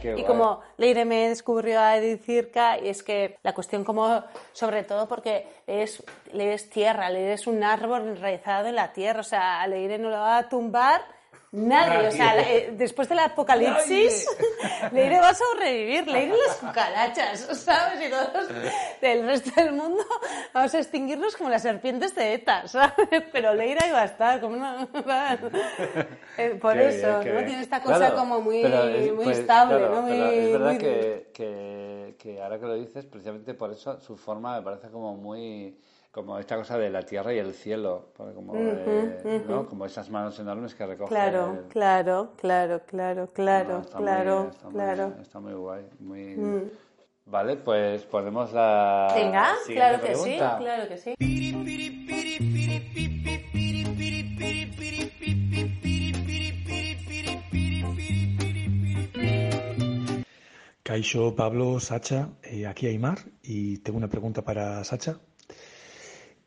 Qué Y guay. como Leire me descubrió a Edith Circa, y es que la cuestión como, sobre todo porque es, Leire es tierra, Leire es un árbol enraizado en la tierra, o sea, a Leire no lo va a tumbar nadie, o sea, eh, después del apocalipsis, Leire va a sobrevivir, Leire las cucarachas, ¿sabes? Y todos del resto del mundo vamos a extinguirnos como las serpientes de ETA, ¿sabes? Pero Leire ahí va a estar, como una... Eh, Por Qué eso, bien, ¿no? bien. Tiene esta cosa Claro, como muy, es- muy pues, estable, claro, ¿no? Muy, es verdad muy- que, que, que ahora que lo dices, precisamente por eso su forma me parece como muy como esta cosa de la tierra y el cielo, como, como esas manos enormes que recogen. Claro, el- claro, claro, claro, claro, No, está muy- claro, está muy- claro. está muy guay. Muy... Mm. Vale, pues ponemos la Venga, claro que sí, claro que sí. Caixo, Pablo, Sacha, eh, aquí Aymar y tengo una pregunta para Sacha.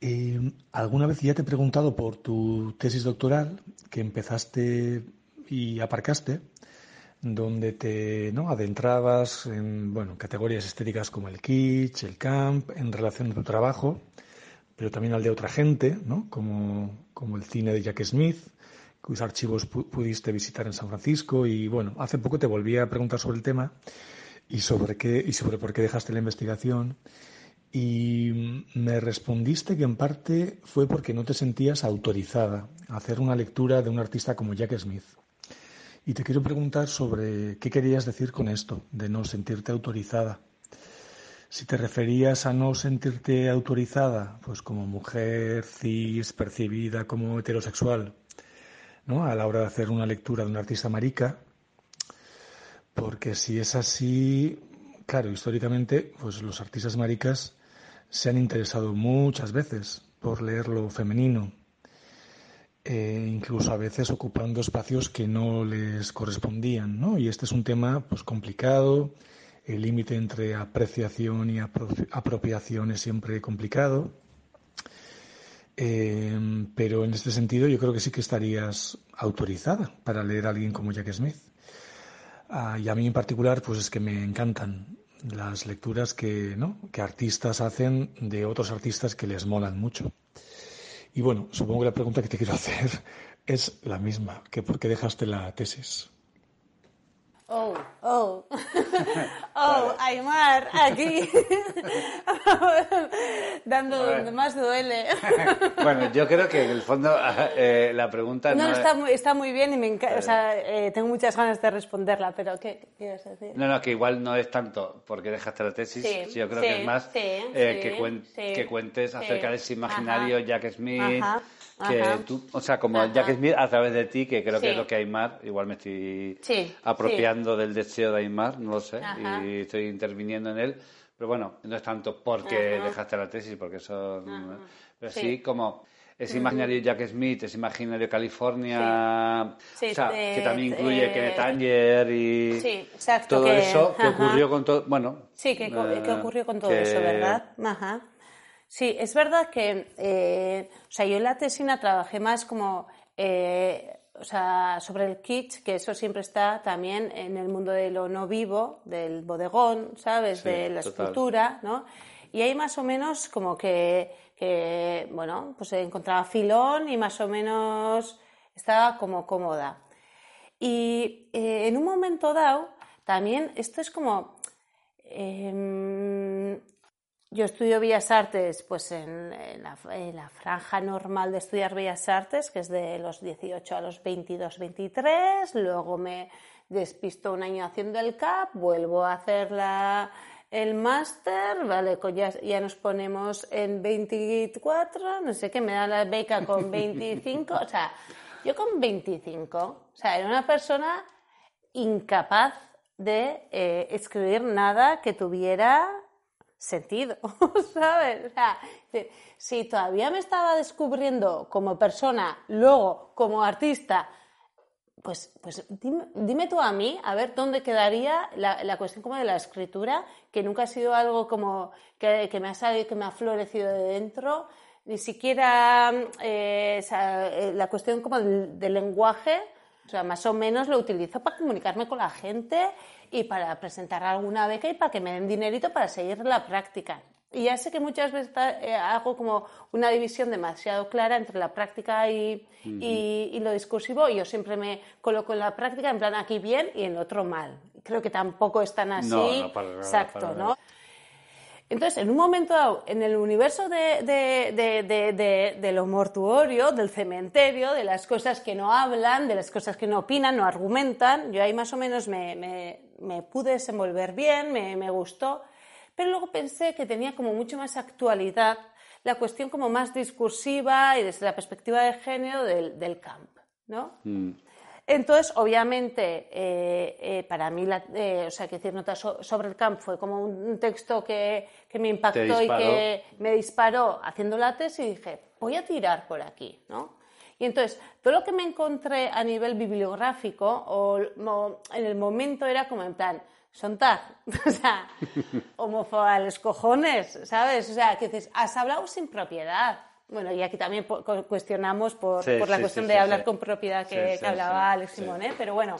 Eh, ¿Alguna vez ya te he preguntado por tu tesis doctoral que empezaste y aparcaste, donde te ¿no? adentrabas en bueno, categorías estéticas como el kitsch, el camp, en relación a tu trabajo, pero también al de otra gente, ¿no? como, como el cine de Jack Smith, cuyos archivos pu- pudiste visitar en San Francisco y bueno, hace poco te volví a preguntar sobre el tema y sobre qué y sobre por qué dejaste la investigación y me respondiste que en parte fue porque no te sentías autorizada a hacer una lectura de un artista como Jack Smith. Y te quiero preguntar sobre qué querías decir con esto, de no sentirte autorizada. Si te referías a no sentirte autorizada, pues como mujer cis, percibida como heterosexual, ¿no? A la hora de hacer una lectura de un artista marica, porque si es así, claro, históricamente, pues los artistas maricas se han interesado muchas veces por leer lo femenino, eh, incluso a veces ocupando espacios que no les correspondían, ¿no? Y este es un tema, pues, complicado, el límite entre apreciación y apro- apropiación es siempre complicado. Eh, pero en este sentido yo creo que sí que estarías autorizada para leer a alguien como Jack Smith. Ah, y a mí en particular, pues es que me encantan las lecturas que, ¿no? que artistas hacen de otros artistas que les molan mucho. Y bueno, supongo que la pregunta que te quiero hacer es la misma, que por qué dejaste la tesis. Oh, oh, oh, Aymar, aquí, dando donde más duele. bueno, yo creo que en el fondo eh, la pregunta no, no, está, muy, está muy bien y me encanta, o sea, eh, tengo muchas ganas de responderla, pero ¿qué, quieres decir? No, no, que igual no es tanto porque dejaste la tesis, Sí, yo creo sí, que es más sí, eh, sí, que, cuen- sí, que cuentes acerca de ese imaginario Ajá. Jack Smith, Ajá, que ajá. tú, o sea, como Ajá. Jack Smith a través de ti, que creo que Sí. es lo que Aymar, igual me estoy Sí, apropiando del deseo de Aymar, no lo sé, Ajá. y estoy interviniendo en él, pero bueno, no es tanto porque dejaste la tesis, porque eso, pero sí, Sí. como ese imaginario Jack Smith, ese imaginario California, Sí. o sea, Sí, que también incluye eh, Kenneth Anger y Sí, exacto. todo que- eso que ajá. ocurrió con todo, bueno, Sí, que, eh, que ocurrió con todo que- eso, ¿verdad? Ajá. Sí, es verdad que, eh, o sea, yo en la tesina trabajé más como, eh, o sea, sobre el kitsch, que eso siempre está también en el mundo de lo no vivo, del bodegón, ¿sabes? Sí, de la total. escultura, ¿no? Y ahí más o menos como que, que, bueno, pues encontraba filón y más o menos estaba como cómoda. Y eh, en un momento dado, también esto es como... em, yo estudio Bellas Artes pues en, en la, en la franja normal de estudiar Bellas Artes, que es de los 18 a los 22, 23. Luego me despisto un año haciendo el CAP, vuelvo a hacer la, el máster, vale, ya, ya nos ponemos en 24, no sé qué, me da la beca con 25, o sea, yo con 25, o sea, era una persona incapaz de eh, escribir nada que tuviera sentido, ¿sabes? O sea, si todavía me estaba descubriendo como persona, luego como artista, pues, pues dime, tú a mí, a ver dónde quedaría la, la cuestión como de la escritura, que nunca ha sido algo como que, que me ha salido, que me ha florecido de dentro, ni siquiera eh, eh, la cuestión como del, del lenguaje, o sea, más o menos lo utilizo para comunicarme con la gente y para presentar alguna beca y para que me den dinerito para seguir la práctica. Y ya sé que muchas veces eh, hago como una división demasiado clara entre la práctica y, y, y lo discursivo yo siempre me coloco en la práctica en plan aquí bien y en otro mal. Creo que tampoco es tan así. No, no, para nada, Exacto, para ¿no? Entonces, en un momento dado, en el universo de, de- de- de- de- de lo mortuorio, del cementerio, de las cosas que no hablan, de las cosas que no opinan, no argumentan, yo ahí más o menos me, me- me pude desenvolver bien, me, me gustó, pero luego pensé que tenía como mucho más actualidad la cuestión como más discursiva y desde la perspectiva de género del, del camp, ¿no? Mm. Entonces, obviamente, eh, eh, para mí, la, eh, o sea, que decir notas so- sobre el camp fue como un, un texto que, que me impactó y que me disparó haciendo la tesis y dije, voy a tirar por aquí, ¿no? Y entonces, todo lo que me encontré a nivel bibliográfico o, o en el momento era como en plan, Sontag, o sea, homofoba a los cojones, ¿sabes? O sea, que dices, has hablado sin propiedad. Bueno, y aquí también cuestionamos por, Sí, por la sí, cuestión sí, de hablar con propiedad que, hablaba Alex. Simón, ¿eh? Pero bueno,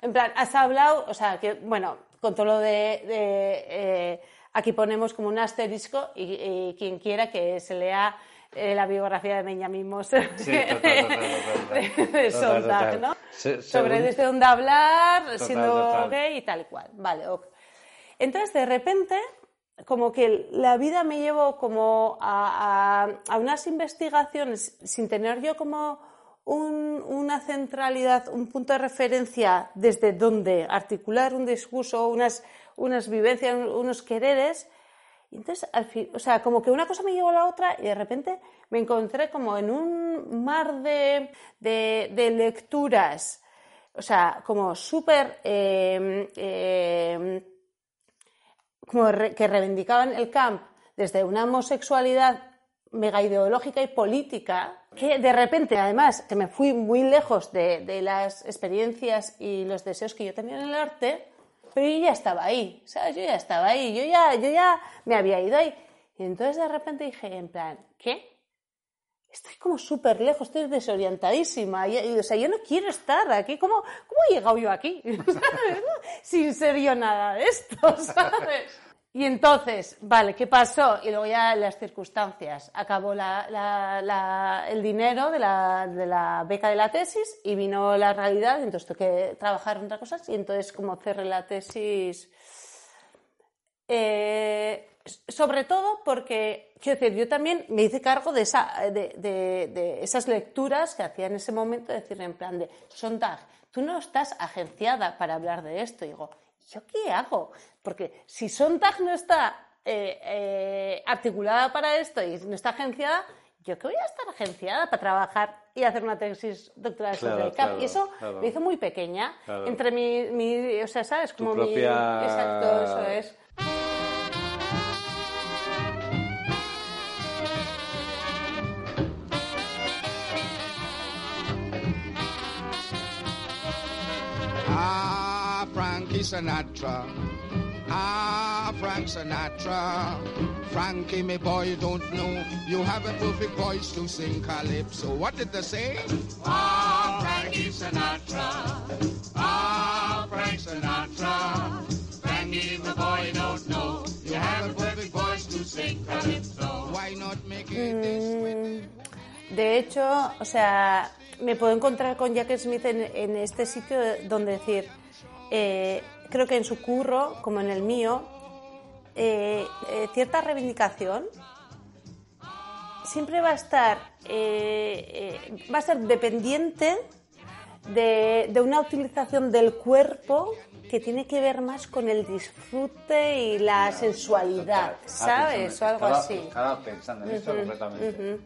en plan, has hablado, o sea, que, bueno, con todo lo de, de, eh, aquí ponemos como un asterisco y, y quien quiera que se lea eh, la biografía de Benjamin Moser Sí, de Sontag. ¿no? Se- Sobre desde dónde hablar, Total, siendo total. gay y tal y cual. Vale, ok. Entonces, de repente, como que la vida me llevó como a, a- a unas investigaciones sin tener yo como un- una centralidad, un punto de referencia desde donde articular un discurso, unas, unas vivencias, unos quereres. Y entonces, al fin, o sea, como que una cosa me llevó a la otra y de repente me encontré como en un mar de, de- de lecturas, o sea, como súper eh, eh, como re- que reivindicaban el camp desde una homosexualidad mega ideológica y política, que de repente, además, que me fui muy lejos de, de las experiencias y los deseos que yo tenía en el arte, pero yo ya estaba ahí, ¿sabes? Yo ya estaba ahí, yo ya, yo ya me había ido ahí. Y entonces de repente dije, en plan, ¿qué? estoy como súper lejos, estoy desorientadísima. Y, o sea, yo no quiero estar aquí. ¿Cómo, cómo he llegado yo aquí? Sin ser yo nada de esto, ¿sabes? Y entonces, vale, ¿qué pasó? Y luego ya las circunstancias. Acabó la- la- la- el dinero de la, beca de la tesis y vino la realidad, entonces tuve que trabajar en otras cosas y entonces como cerré la tesis... eh, sobre todo porque, quiero decir, yo también me hice cargo de, esa, de, de- de esas lecturas que hacía en ese momento, decir en plan de, Sontag, tú no estás agenciada para hablar de esto. Digo, ¿yo qué hago? Porque si Sontag no está eh, eh, articulada para esto y no está agenciada, ¿yo qué voy a estar agenciada para trabajar y hacer una tesis doctoral sobre Claro, el CAP? claro, y eso claro. me hizo muy pequeña. Claro. Entre mi, mi- o sea, ¿sabes? Tu Como mi... propia- Exacto, eso es. Ah, Sinatra. Ah, Frank Sinatra. Frankie, my boy, you don't know. You have a perfect voice to sing calypso. What did they say? Ah, Frankie Sinatra. Ah, Frank Sinatra. Frankie, my boy, you don't know. You have a perfect voice to sing calypso. Why not make it this way? Mm, De hecho, o sea, me puedo encontrar con Jack Smith en, en este sitio donde decir, eh, creo que en su curro, como en el mío, eh, eh, cierta reivindicación siempre va a estar, eh, eh, va a ser dependiente de, de una utilización del cuerpo que tiene que ver más con el disfrute y la sensualidad, ¿sabes? O algo estaba, así. Estaba pensando en esto Ujú, completamente.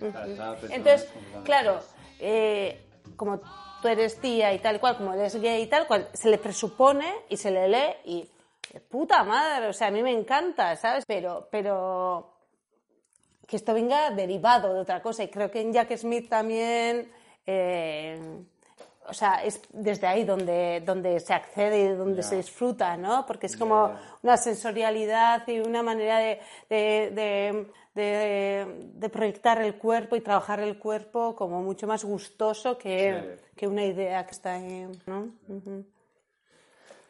estaba pensando Entonces, en eso completamente. claro, eh, como tú eres tía y tal cual, como eres gay y tal cual, se le presupone y se le lee y puta madre, o sea, a mí me encanta, ¿sabes? Pero, pero que esto venga derivado de otra cosa y creo que en Jack Smith también, eh, o sea, es desde ahí donde, donde se accede y donde se disfruta, ¿no? Porque es como una sensorialidad y una manera de, de, de- de- de proyectar el cuerpo y trabajar el cuerpo como mucho más gustoso que, que una idea que está ahí, ¿no?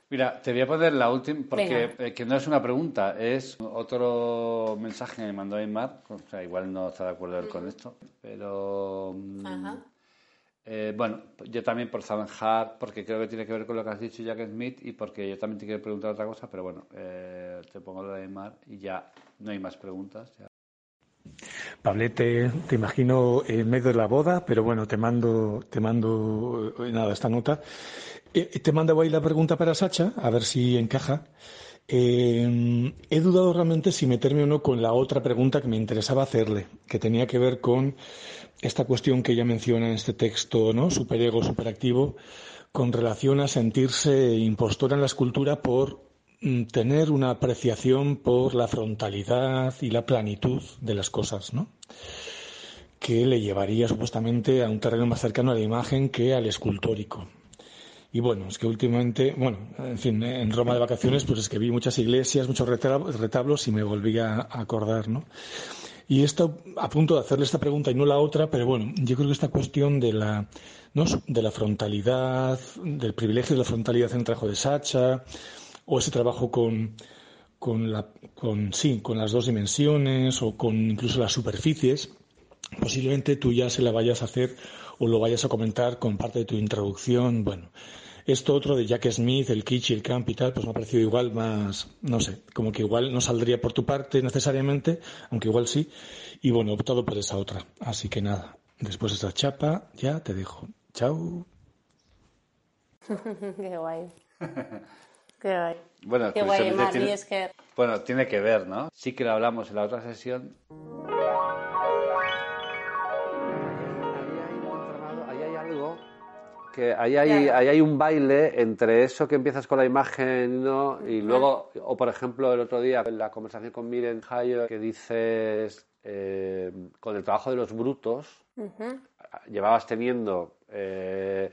Mira, te voy a poner la última, porque eh, que no es una pregunta, es otro mensaje que me mandó Aymar, o sea, igual no está de acuerdo él con esto, pero mm, Ajá. eh, bueno, yo también por zanjar, porque creo que tiene que ver con lo que has dicho Jack Smith y porque yo también te quiero preguntar otra cosa, pero bueno, eh, te pongo lo de Aymar y ya no hay más preguntas. ya. Pablete, te imagino en medio de la boda, pero bueno, te mando, te mando eh, nada, esta nota. Eh, te mando ahí la pregunta para Sacha, a ver si encaja. Eh, he dudado realmente si meterme o no con la otra pregunta que me interesaba hacerle, que tenía que ver con esta cuestión que ella menciona en este texto, ¿no? Superego, superactivo, con relación a sentirse impostora en la escultura por tener una apreciación por la frontalidad y la planitud de las cosas, ¿no? que le llevaría supuestamente a un terreno más cercano a la imagen que al escultórico. Y bueno, es que últimamente, bueno, en fin, en Roma de vacaciones, pues es que vi muchas iglesias, muchos retab- retablos y me volví a acordar, ¿no? Y esto, a punto de hacerle esta pregunta y no la otra, pero bueno, yo creo que esta cuestión de la, ¿no? de la frontalidad, del privilegio de la frontalidad en el trabajo de Sacha, o ese trabajo con, con la, con, sí, con las dos dimensiones, o con incluso las superficies, posiblemente tú ya se la vayas a hacer o lo vayas a comentar con parte de tu introducción. Bueno, esto otro de Jack Smith, el kitsch y el camp y tal, pues me ha parecido igual más, no sé, como que igual no saldría por tu parte necesariamente, aunque igual sí. Y bueno, he optado por esa otra. Así que nada, después de esta chapa, ya te dejo. Chao. Qué guay. Qué guay. Bueno, Qué guay, Mar, tiene- y es que... Bueno, tiene que ver, ¿no? Sí que lo hablamos en la otra sesión. Ahí hay algo que ahí hay, Claro. ahí hay un baile entre eso que empiezas con la imagen ¿no? y luego, o por ejemplo el otro día en la conversación con Miren Hayo que dices eh, con el trabajo de los brutos llevabas teniendo eh,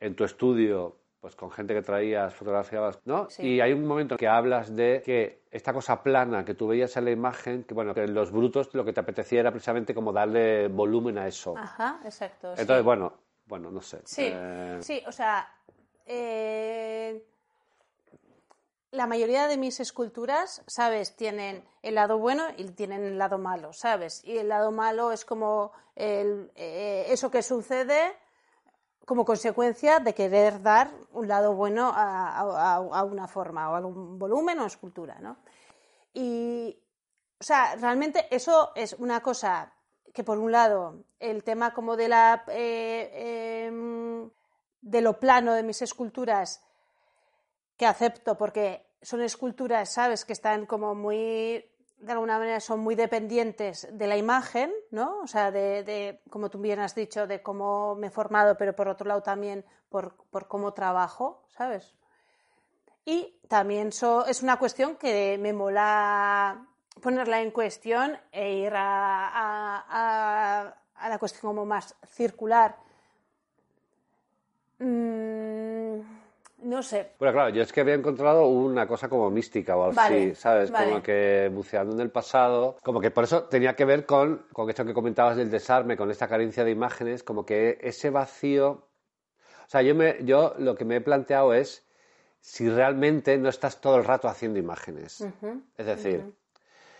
en tu estudio pues con gente que traías, fotografiabas, ¿no? Sí. Y hay un momento que hablas de que esta cosa plana que tú veías en la imagen, que bueno, que en los brutos lo que te apetecía era precisamente como darle volumen a eso. Ajá, exacto. sí. Entonces, bueno, bueno, no sé. Sí, Eh, sí, o sea, eh, la mayoría de mis esculturas, ¿sabes? Tienen el lado bueno y tienen el lado malo, ¿sabes? Y el lado malo es como el- eh, eso que sucede como consecuencia de querer dar un lado bueno a, una forma o a un volumen o escultura, ¿no? Y, o sea, realmente eso es una cosa que por un lado el tema como de la eh, em, de lo plano de mis esculturas que acepto porque son esculturas, sabes, que están como muy de alguna manera son muy dependientes de la imagen, ¿no? O sea, de, de, como tú bien has dicho, de cómo me he formado, pero por otro lado también por, por cómo trabajo, ¿sabes? Y también es una cuestión que me mola ponerla en cuestión e ir a- a la cuestión como más circular. Mm, no sé. Bueno, claro, yo es que había encontrado una cosa como mística o algo Vale, así, ¿sabes? vale. Como que buceando en el pasado, como que por eso tenía que ver con, con esto que comentabas del desarme, con esta carencia de imágenes, como que ese vacío... O sea, yo, me, yo lo que me he planteado es si realmente no estás todo el rato haciendo imágenes. Ujú, Es decir, ujú.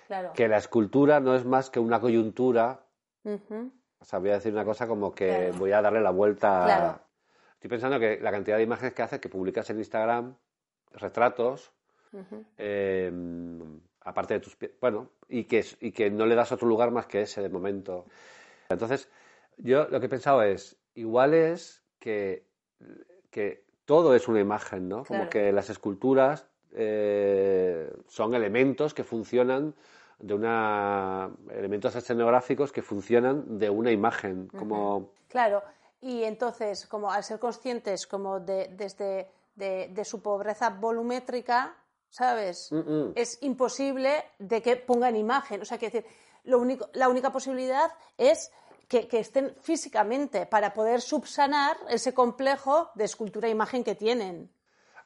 Claro. que la escultura no es más que una coyuntura Ujú. o sea, voy a decir una cosa como que Claro. voy a darle la vuelta. Claro. Estoy pensando que la cantidad de imágenes que haces, que publicas en Instagram, retratos, eh, aparte de tus pies, bueno, y que, y que no le das otro lugar más que ese de momento. Entonces, yo lo que he pensado es, igual es que, que todo es una imagen, ¿no? Como que las esculturas eh, son elementos que funcionan de una elementos escenográficos que funcionan de una imagen como Claro, y entonces, como al ser conscientes como de, desde de, de su pobreza volumétrica, ¿sabes? Mm, mm. Es imposible de que pongan imagen. O sea, que decir, lo único, la única posibilidad es que, que estén físicamente para poder subsanar ese complejo de escultura-imagen que tienen.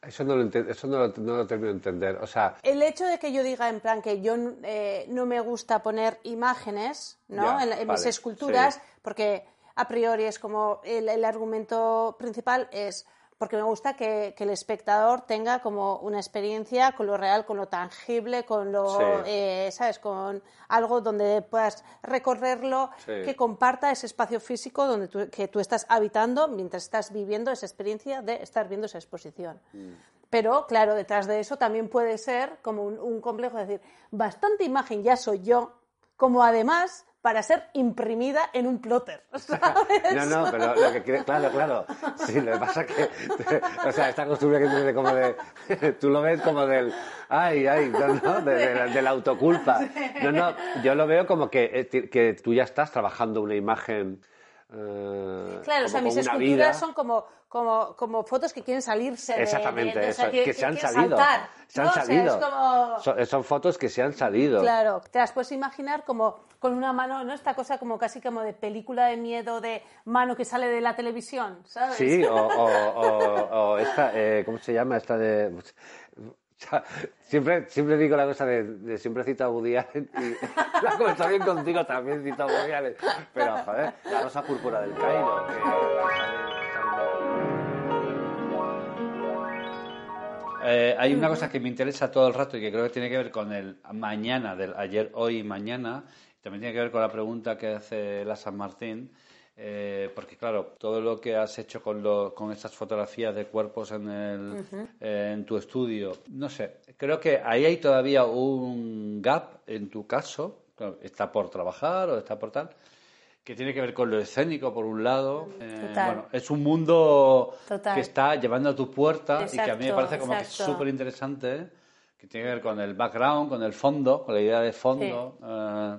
eso no lo eso no lo, no lo termino de entender o sea El hecho de que yo diga en plan que yo eh, no me gusta poner imágenes ¿no? Ya, en, en mis esculturas, sí. porque a priori es como el, el argumento principal es porque me gusta que, que el espectador tenga como una experiencia con lo real, con lo tangible, con lo, Sí. eh, ¿sabes? Con algo donde puedas recorrerlo, Sí. que comparta ese espacio físico donde tú, que tú estás habitando mientras estás viviendo esa experiencia de estar viendo esa exposición. Pero, claro, detrás de eso también puede ser como un, un complejo de decir, bastante imagen ya soy yo, como además para ser imprimida en un plotter. ¿sabes? No, no, pero lo que quiere, claro, claro. Sí, lo que pasa que, o sea, esta costumbre que tienes de como de, tú lo ves como del, ay, ay, no, no, de, de la, de la autoculpa. No, no, yo lo veo como que, eh, que tú ya estás trabajando una imagen. Eh, Claro, o sea, mis esculturas vida. son como, como, como fotos que quieren salirse de... Exactamente, de- de- o sea, eso, que, se han salido. saltar, se han ¿no? O sea, salido. como... son, son fotos que se han salido. Claro, te las puedes imaginar como con una mano, ¿no? Esta cosa como casi como de película de miedo de mano que sale de la televisión, ¿sabes? Sí, o esta, eh, ¿cómo se llama? Esta de... Siempre, siempre digo la cosa de, siempre cito a Woody Allen y la conversación contigo también cito a Woody Allen. Pero, joder, la rosa púrpura del Cairo, Eh, hay una cosa que me interesa todo el rato y que creo que tiene que ver con el mañana, del ayer, hoy y mañana. También tiene que ver con la pregunta que hace la San Martín. Eh, porque claro, todo lo que has hecho con, lo- con estas fotografías de cuerpos en, el, eh, en tu estudio, no sé, creo que ahí hay todavía un gap en tu caso, está por trabajar o está por tal, que tiene que ver con lo escénico por un lado. eh, Total. bueno, es un mundo Total. que está llevando a tu puerta y que a mí me parece como que es súper interesante, que tiene que ver con el background, con el fondo, con la idea de fondo eh,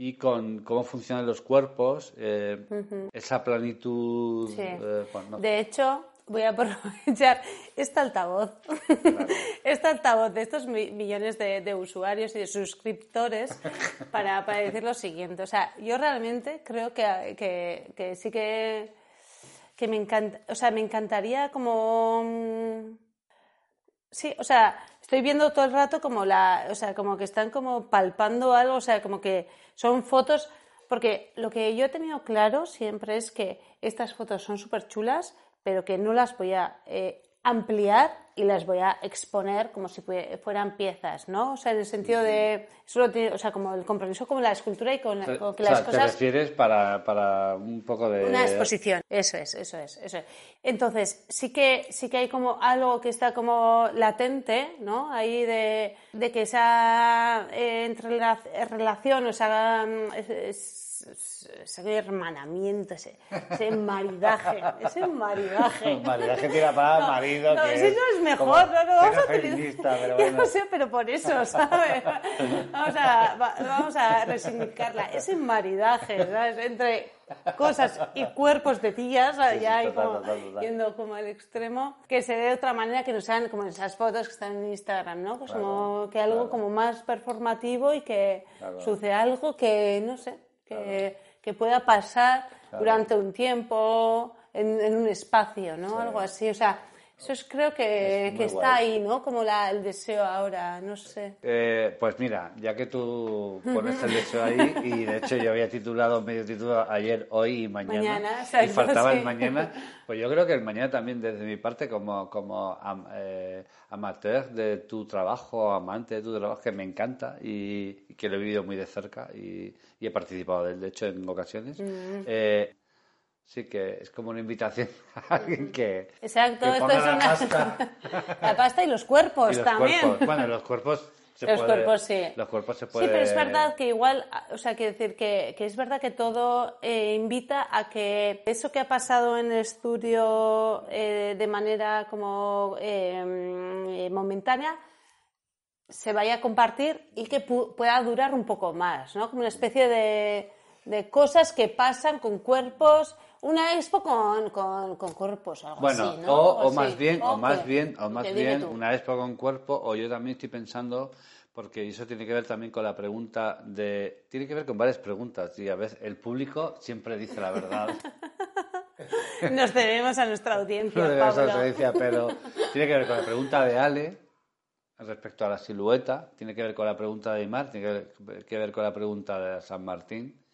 y con cómo funcionan los cuerpos, eh, esa planitud. Sí. eh, bueno, no. De hecho, voy a aprovechar este altavoz, este altavoz de estos mi- millones de, de usuarios y de suscriptores para, para decir lo siguiente. O sea, yo realmente creo que, que, que sí que que me encanta, o sea, me encantaría como mm, sí, o sea, estoy viendo todo el rato como la, o sea, como que están como palpando algo, o sea, como que son fotos, porque lo que yo he tenido claro siempre es que estas fotos son súper chulas, pero que no las voy a eh, ampliar y las voy a exponer como si fue- fueran piezas, ¿no? O sea, en el sentido de, eso lo tiene- o sea, como el compromiso con la escultura y con, la- con que O sea, las te cosas refieres para, para un poco de... una exposición, eso es, eso es, eso es. Entonces, sí que, sí que hay como algo que está como latente, ¿no? Ahí de, de que esa eh, entrela- relación, o sea, mm, es- es- es- ese hermanamiento, ese, ese maridaje, ese maridaje. Maridaje tira para No, marido. no, que ese es no es mejor, no, no, vamos a utilizar- pero bueno. no sé, pero por eso, ¿sabes? Vamos a, va- vamos a resignificarla. Ese maridaje, ¿sabes? Entre cosas y cuerpos de tías, Sí, sí, ya hay total, como total, total. yendo como al extremo, que se dé de otra manera que no sean como esas fotos que están en Instagram, ¿no? Pues como que algo como más performativo y que Claro. sucede algo que, no sé, que, que pueda pasar durante un tiempo, en, en un espacio, ¿no? Algo así, o sea, eso es, creo que, Es que está ahí, ¿no? Como la, el deseo ahora, no sé. Eh, pues mira, ya que tú pones el deseo ahí, y de hecho yo había titulado, medio título ayer, hoy y mañana, Mañana, y faltaba sí. el mañana, pues yo creo que el mañana también desde mi parte como, como am- eh, amateur de tu trabajo, amante de tu trabajo, que me encanta y, y que lo he vivido muy de cerca y, y he participado de él, de hecho, en ocasiones. Mm. Eh, Sí que es como una invitación a alguien que, Exacto, que esto es la una... pasta. la pasta y los cuerpos Y los también. cuerpos. Bueno, los cuerpos se Los puede- cuerpos sí. Los cuerpos se puede... Sí, pero es verdad que igual, o sea, quiero decir que, que es verdad que todo eh, invita a que eso que ha pasado en el estudio eh, de manera como eh, eh, momentánea se vaya a compartir y que pu- pueda durar un poco más, ¿no? Como una especie de, de cosas que pasan con cuerpos, una expo con, con, con cuerpos, algo Bueno, así, ¿no? o, o más bien, o ¿O más bien, o más bien tú. una expo con cuerpo, o yo también estoy pensando, porque eso tiene que ver también con la pregunta de, tiene que ver con varias preguntas, y a veces el público siempre dice la verdad. Nos debemos a nuesra audiencia, No debemos a la audiencia, pero tiene que ver con la pregunta de Ale respecto a la silueta, tiene que ver con la pregunta de Imar, tiene que ver, que ver con la pregunta de San Martín,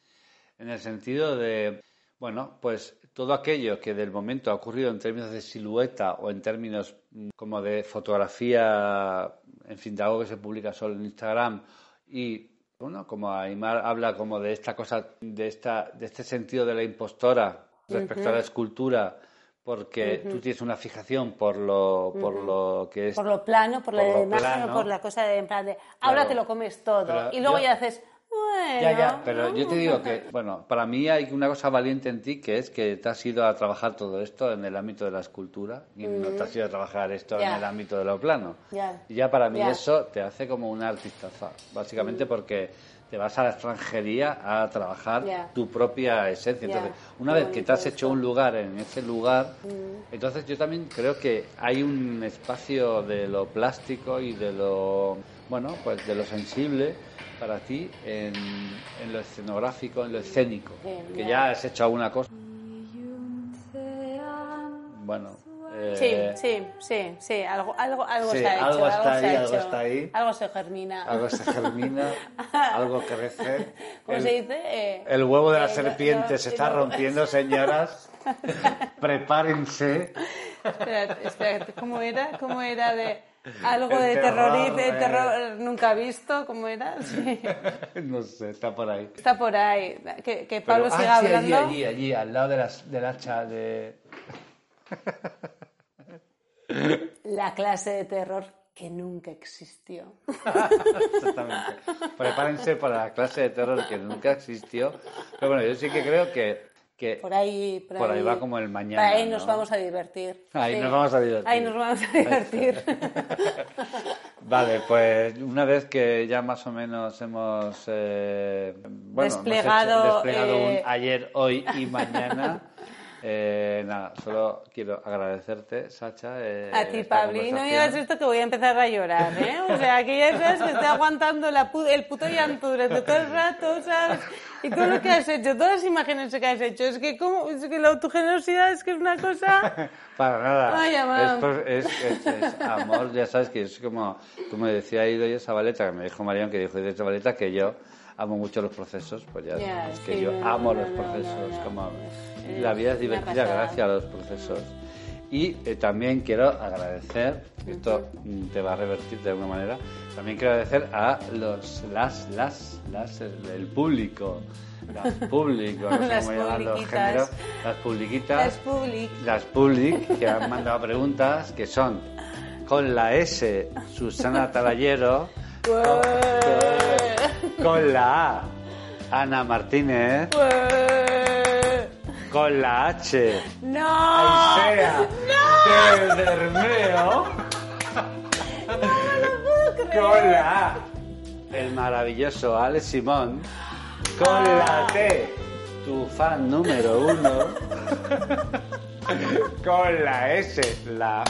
en el sentido de, bueno, pues todo aquello que del momento ha ocurrido en términos de silueta o en términos mm, como de fotografía, en fin, de algo que se publica solo en Instagram y bueno, como Aymar habla como de esta cosa, de esta, de este sentido de la impostora respecto a la escultura, porque tú tienes una fijación por lo, por lo que es Por lo plano, por, la por imagen, plano. por la cosa de, en plan de, ahora Claro. te lo comes todo. Pero y luego yo- ya haces, bueno. Ya, ya, pero yo te digo que, bueno, para mí hay una cosa valiente en ti que es que te has ido a trabajar todo esto en el ámbito de la escultura y no te has ido a trabajar esto en el ámbito de lo plano. Ya. Y ya para mí eso te hace como una artistaza, básicamente porque te vas a la extranjería a trabajar tu propia esencia. Entonces, una Qué vez que te has hecho un lugar en ese lugar, Mm. entonces yo también creo que hay un espacio de lo plástico y de lo, bueno, pues de lo sensible para ti en, en lo escenográfico, en lo escénico, que ya. has hecho alguna cosa. Bueno, eh, Sí, sí, sí, sí, algo, algo, algo Sí, se ha hecho. algo está se ahí, ha algo hecho. está ahí. Algo se germina. algo se germina, algo crece. ¿Cómo el, se dice? Eh, el huevo de la eh, serpiente no- se está no- rompiendo, señoras. Prepárense. Espérate, espérate, ¿cómo era? ¿Cómo era de algo de terror, terror, de eh. terror nunca visto? ¿Cómo era? Sí. No sé, está por ahí. Está por ahí. Que, que Pablo Pero- siga ah, sí, hablando. allí, allí, allí, al lado de las, del hacha de... La clase de terror que nunca existió. Exactamente. Prepárense para la clase de terror que nunca existió. Pero bueno, yo sí que creo que, que Por ahí, por, Por ahí va como el mañana, ahí nos ¿no? vamos a divertir. Ahí nos vamos a divertir. Ahí nos vamos a divertir. Vale, pues una vez que ya más o menos hemos eh, bueno, hemos Desplegado, hecho- desplegado eh, un ayer, hoy y mañana, Eh, nada, solo quiero agradecerte, Sacha. eh, A ti, esta Pablo. Y no me conversación. digas esto que voy a empezar a llorar, ¿eh? O sea, que ya sabes que estoy aguantando la pu- el puto llanto durante todo el rato, ¿sabes? Y todo lo que has hecho, todas las imágenes que has hecho, es que, como, es que la, tu generosidad es que es una cosa... Para nada. Ay, es, es, es- es amor, ya sabes que es como, como decía Ido Zabaleta, que me dijo Marión, que dijo Ido Zabaleta que yo amo mucho los procesos, pues ya, Ya, es que sí, yo no, amo no, los procesos, no, como la vida es divertida gracias a los procesos. Y eh, también quiero agradecer, esto mm, te va a revertir de alguna manera, también quiero agradecer a los, las, las, las, el, el público, las públicos, no sé Las cómo llaman los géneros, las publiquitas, Es public. las public que han mandado preguntas que son con la S Susana Taballero, con la A. Ana Martínez, con la H. ¡No! Aisea. ¡No! Bermeo, con la A. El maravilloso Alex Simón, con la T. Tu fan número uno, con la S la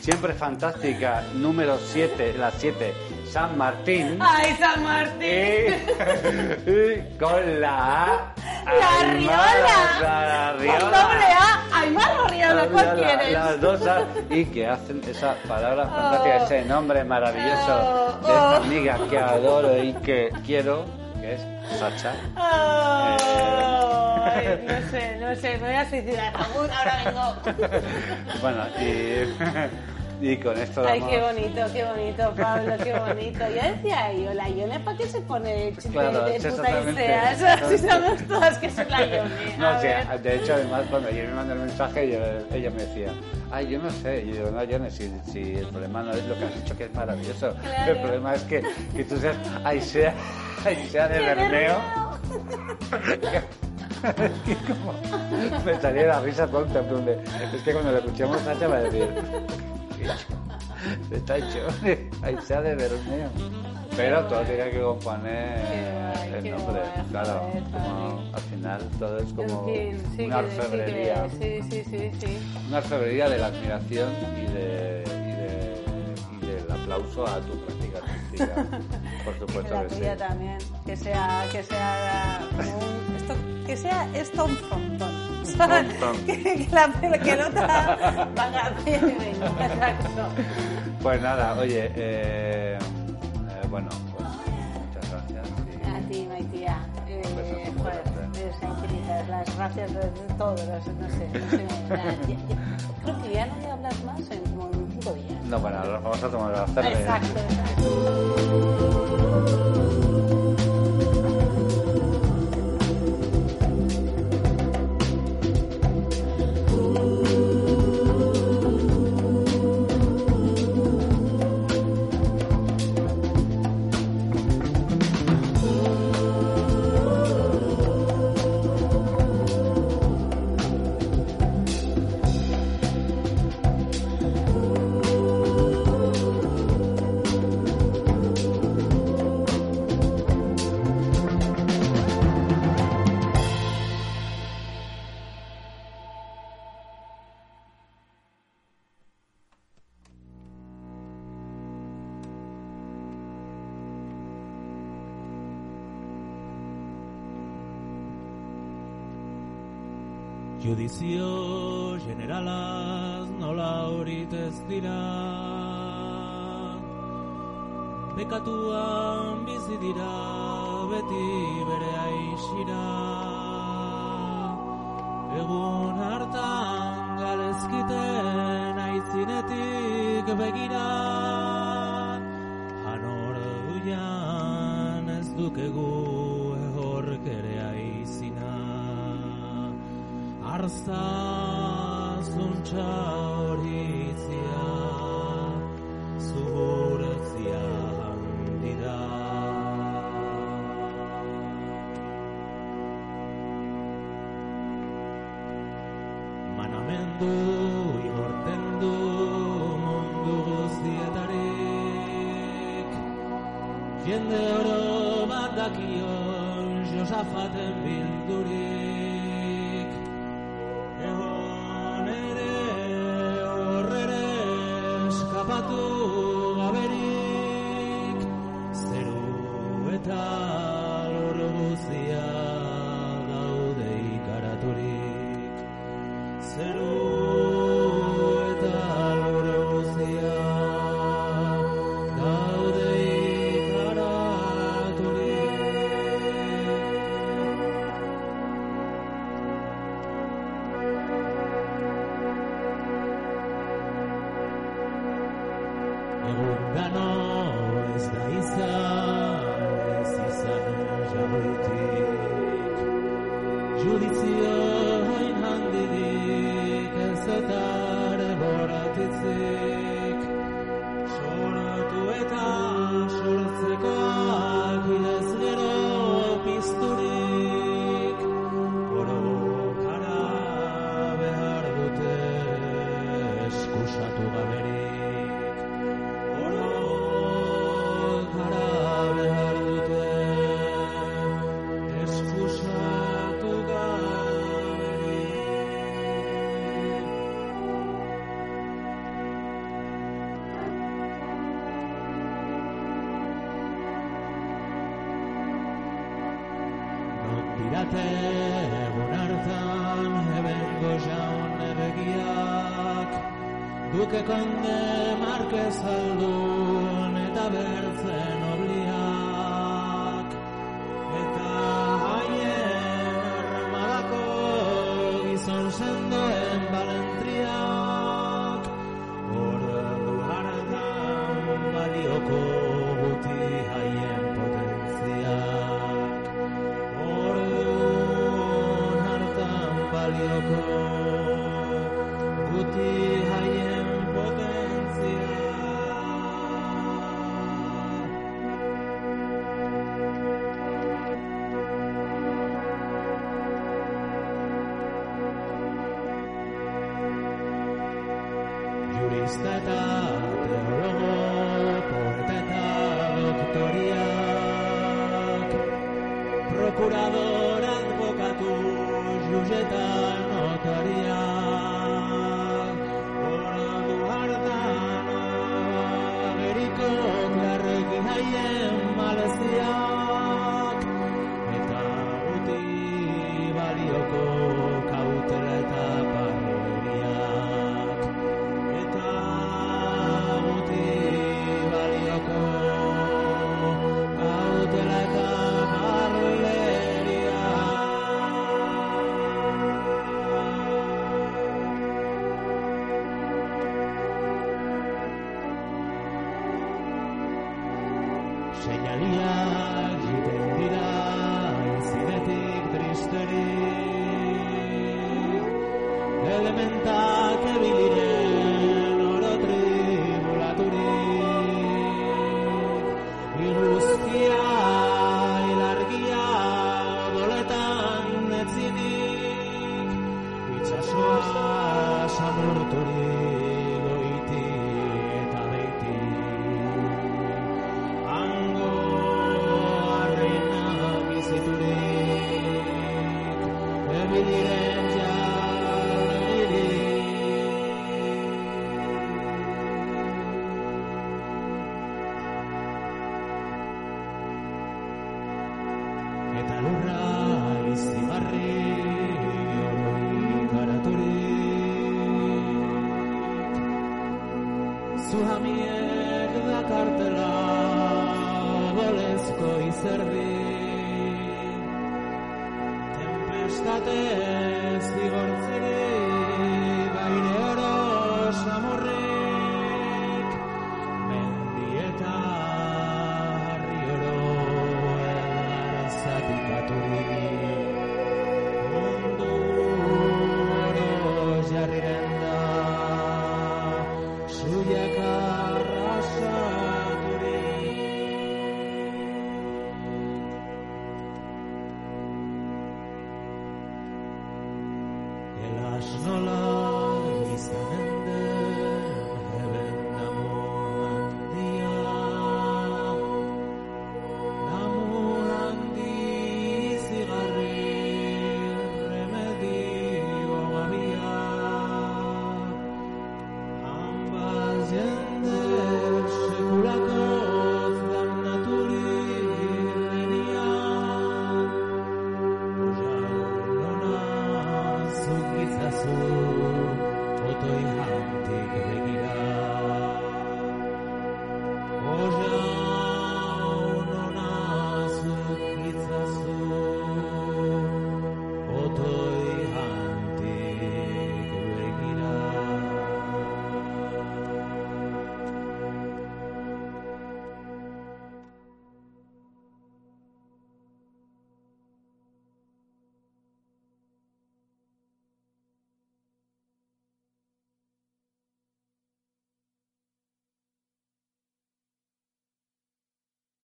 siempre fantástica número 7, la 7 San Martín. ¡Ay, San Martín! Y, y con la A. ¡La Riola! La Con Riola. doble A. Aymar o Riola, ¿cuál La- quieres? Las dos A, y que hacen esa palabra fantástica, Oh. ese nombre maravilloso Oh, de esta oh. amiga que adoro y que quiero, que es Sacha. Ay, no sé, no sé, me voy a suicidar. Ahora vengo. Bueno, y, y con esto Ay, qué bonito, qué bonito, Pablo, qué bonito. Yo decía, yo, la Ione, ¿para qué se pone chiste Claro, de puta y sea? Si sabemos todas que es la Ione. No, A sí, ver. de hecho, además, cuando ayer me mandó el mensaje, yo- ella me decía, ay, yo no sé. Y yo digo, no, Yone, si, si el problema no es lo que has dicho, que es maravilloso. Claro. El problema es que, que tú seas Aisea, Aisea de De Bermeo. que como me salía la risa tonta. Es que cuando lo escuchemos, Sacha va a decir, está hecho, Aisea de Bermeo. Pero todo tiene que componer el nombre, guay, claro. joder, Como, al final todo es como En fin, sí una orfebrería. Sí, sí, sí, sí. Una orfebrería de la admiración y, de, y, de, y del aplauso a tu práctica artística. Por supuesto la que sí. también. Que sea, que sea un, esto, que sea esto un frontón. Frontón. que, la pelota y venga, exacto. Pues nada, oye, eh, eh, bueno, pues muchas gracias. y- A ti, Maitía. Eh, joder, infinitas. Las gracias de, de todos. No sé, no sé. ya- ya- creo que ya no te hablas más en como en cinco días. No, bueno, ahora vamos a tomar la cerveza. Exacto, exacto. begira Anorduian ez dukegu ehorkerea izina Arza zuntxan Duke konde markez aldun eta bertzen obliak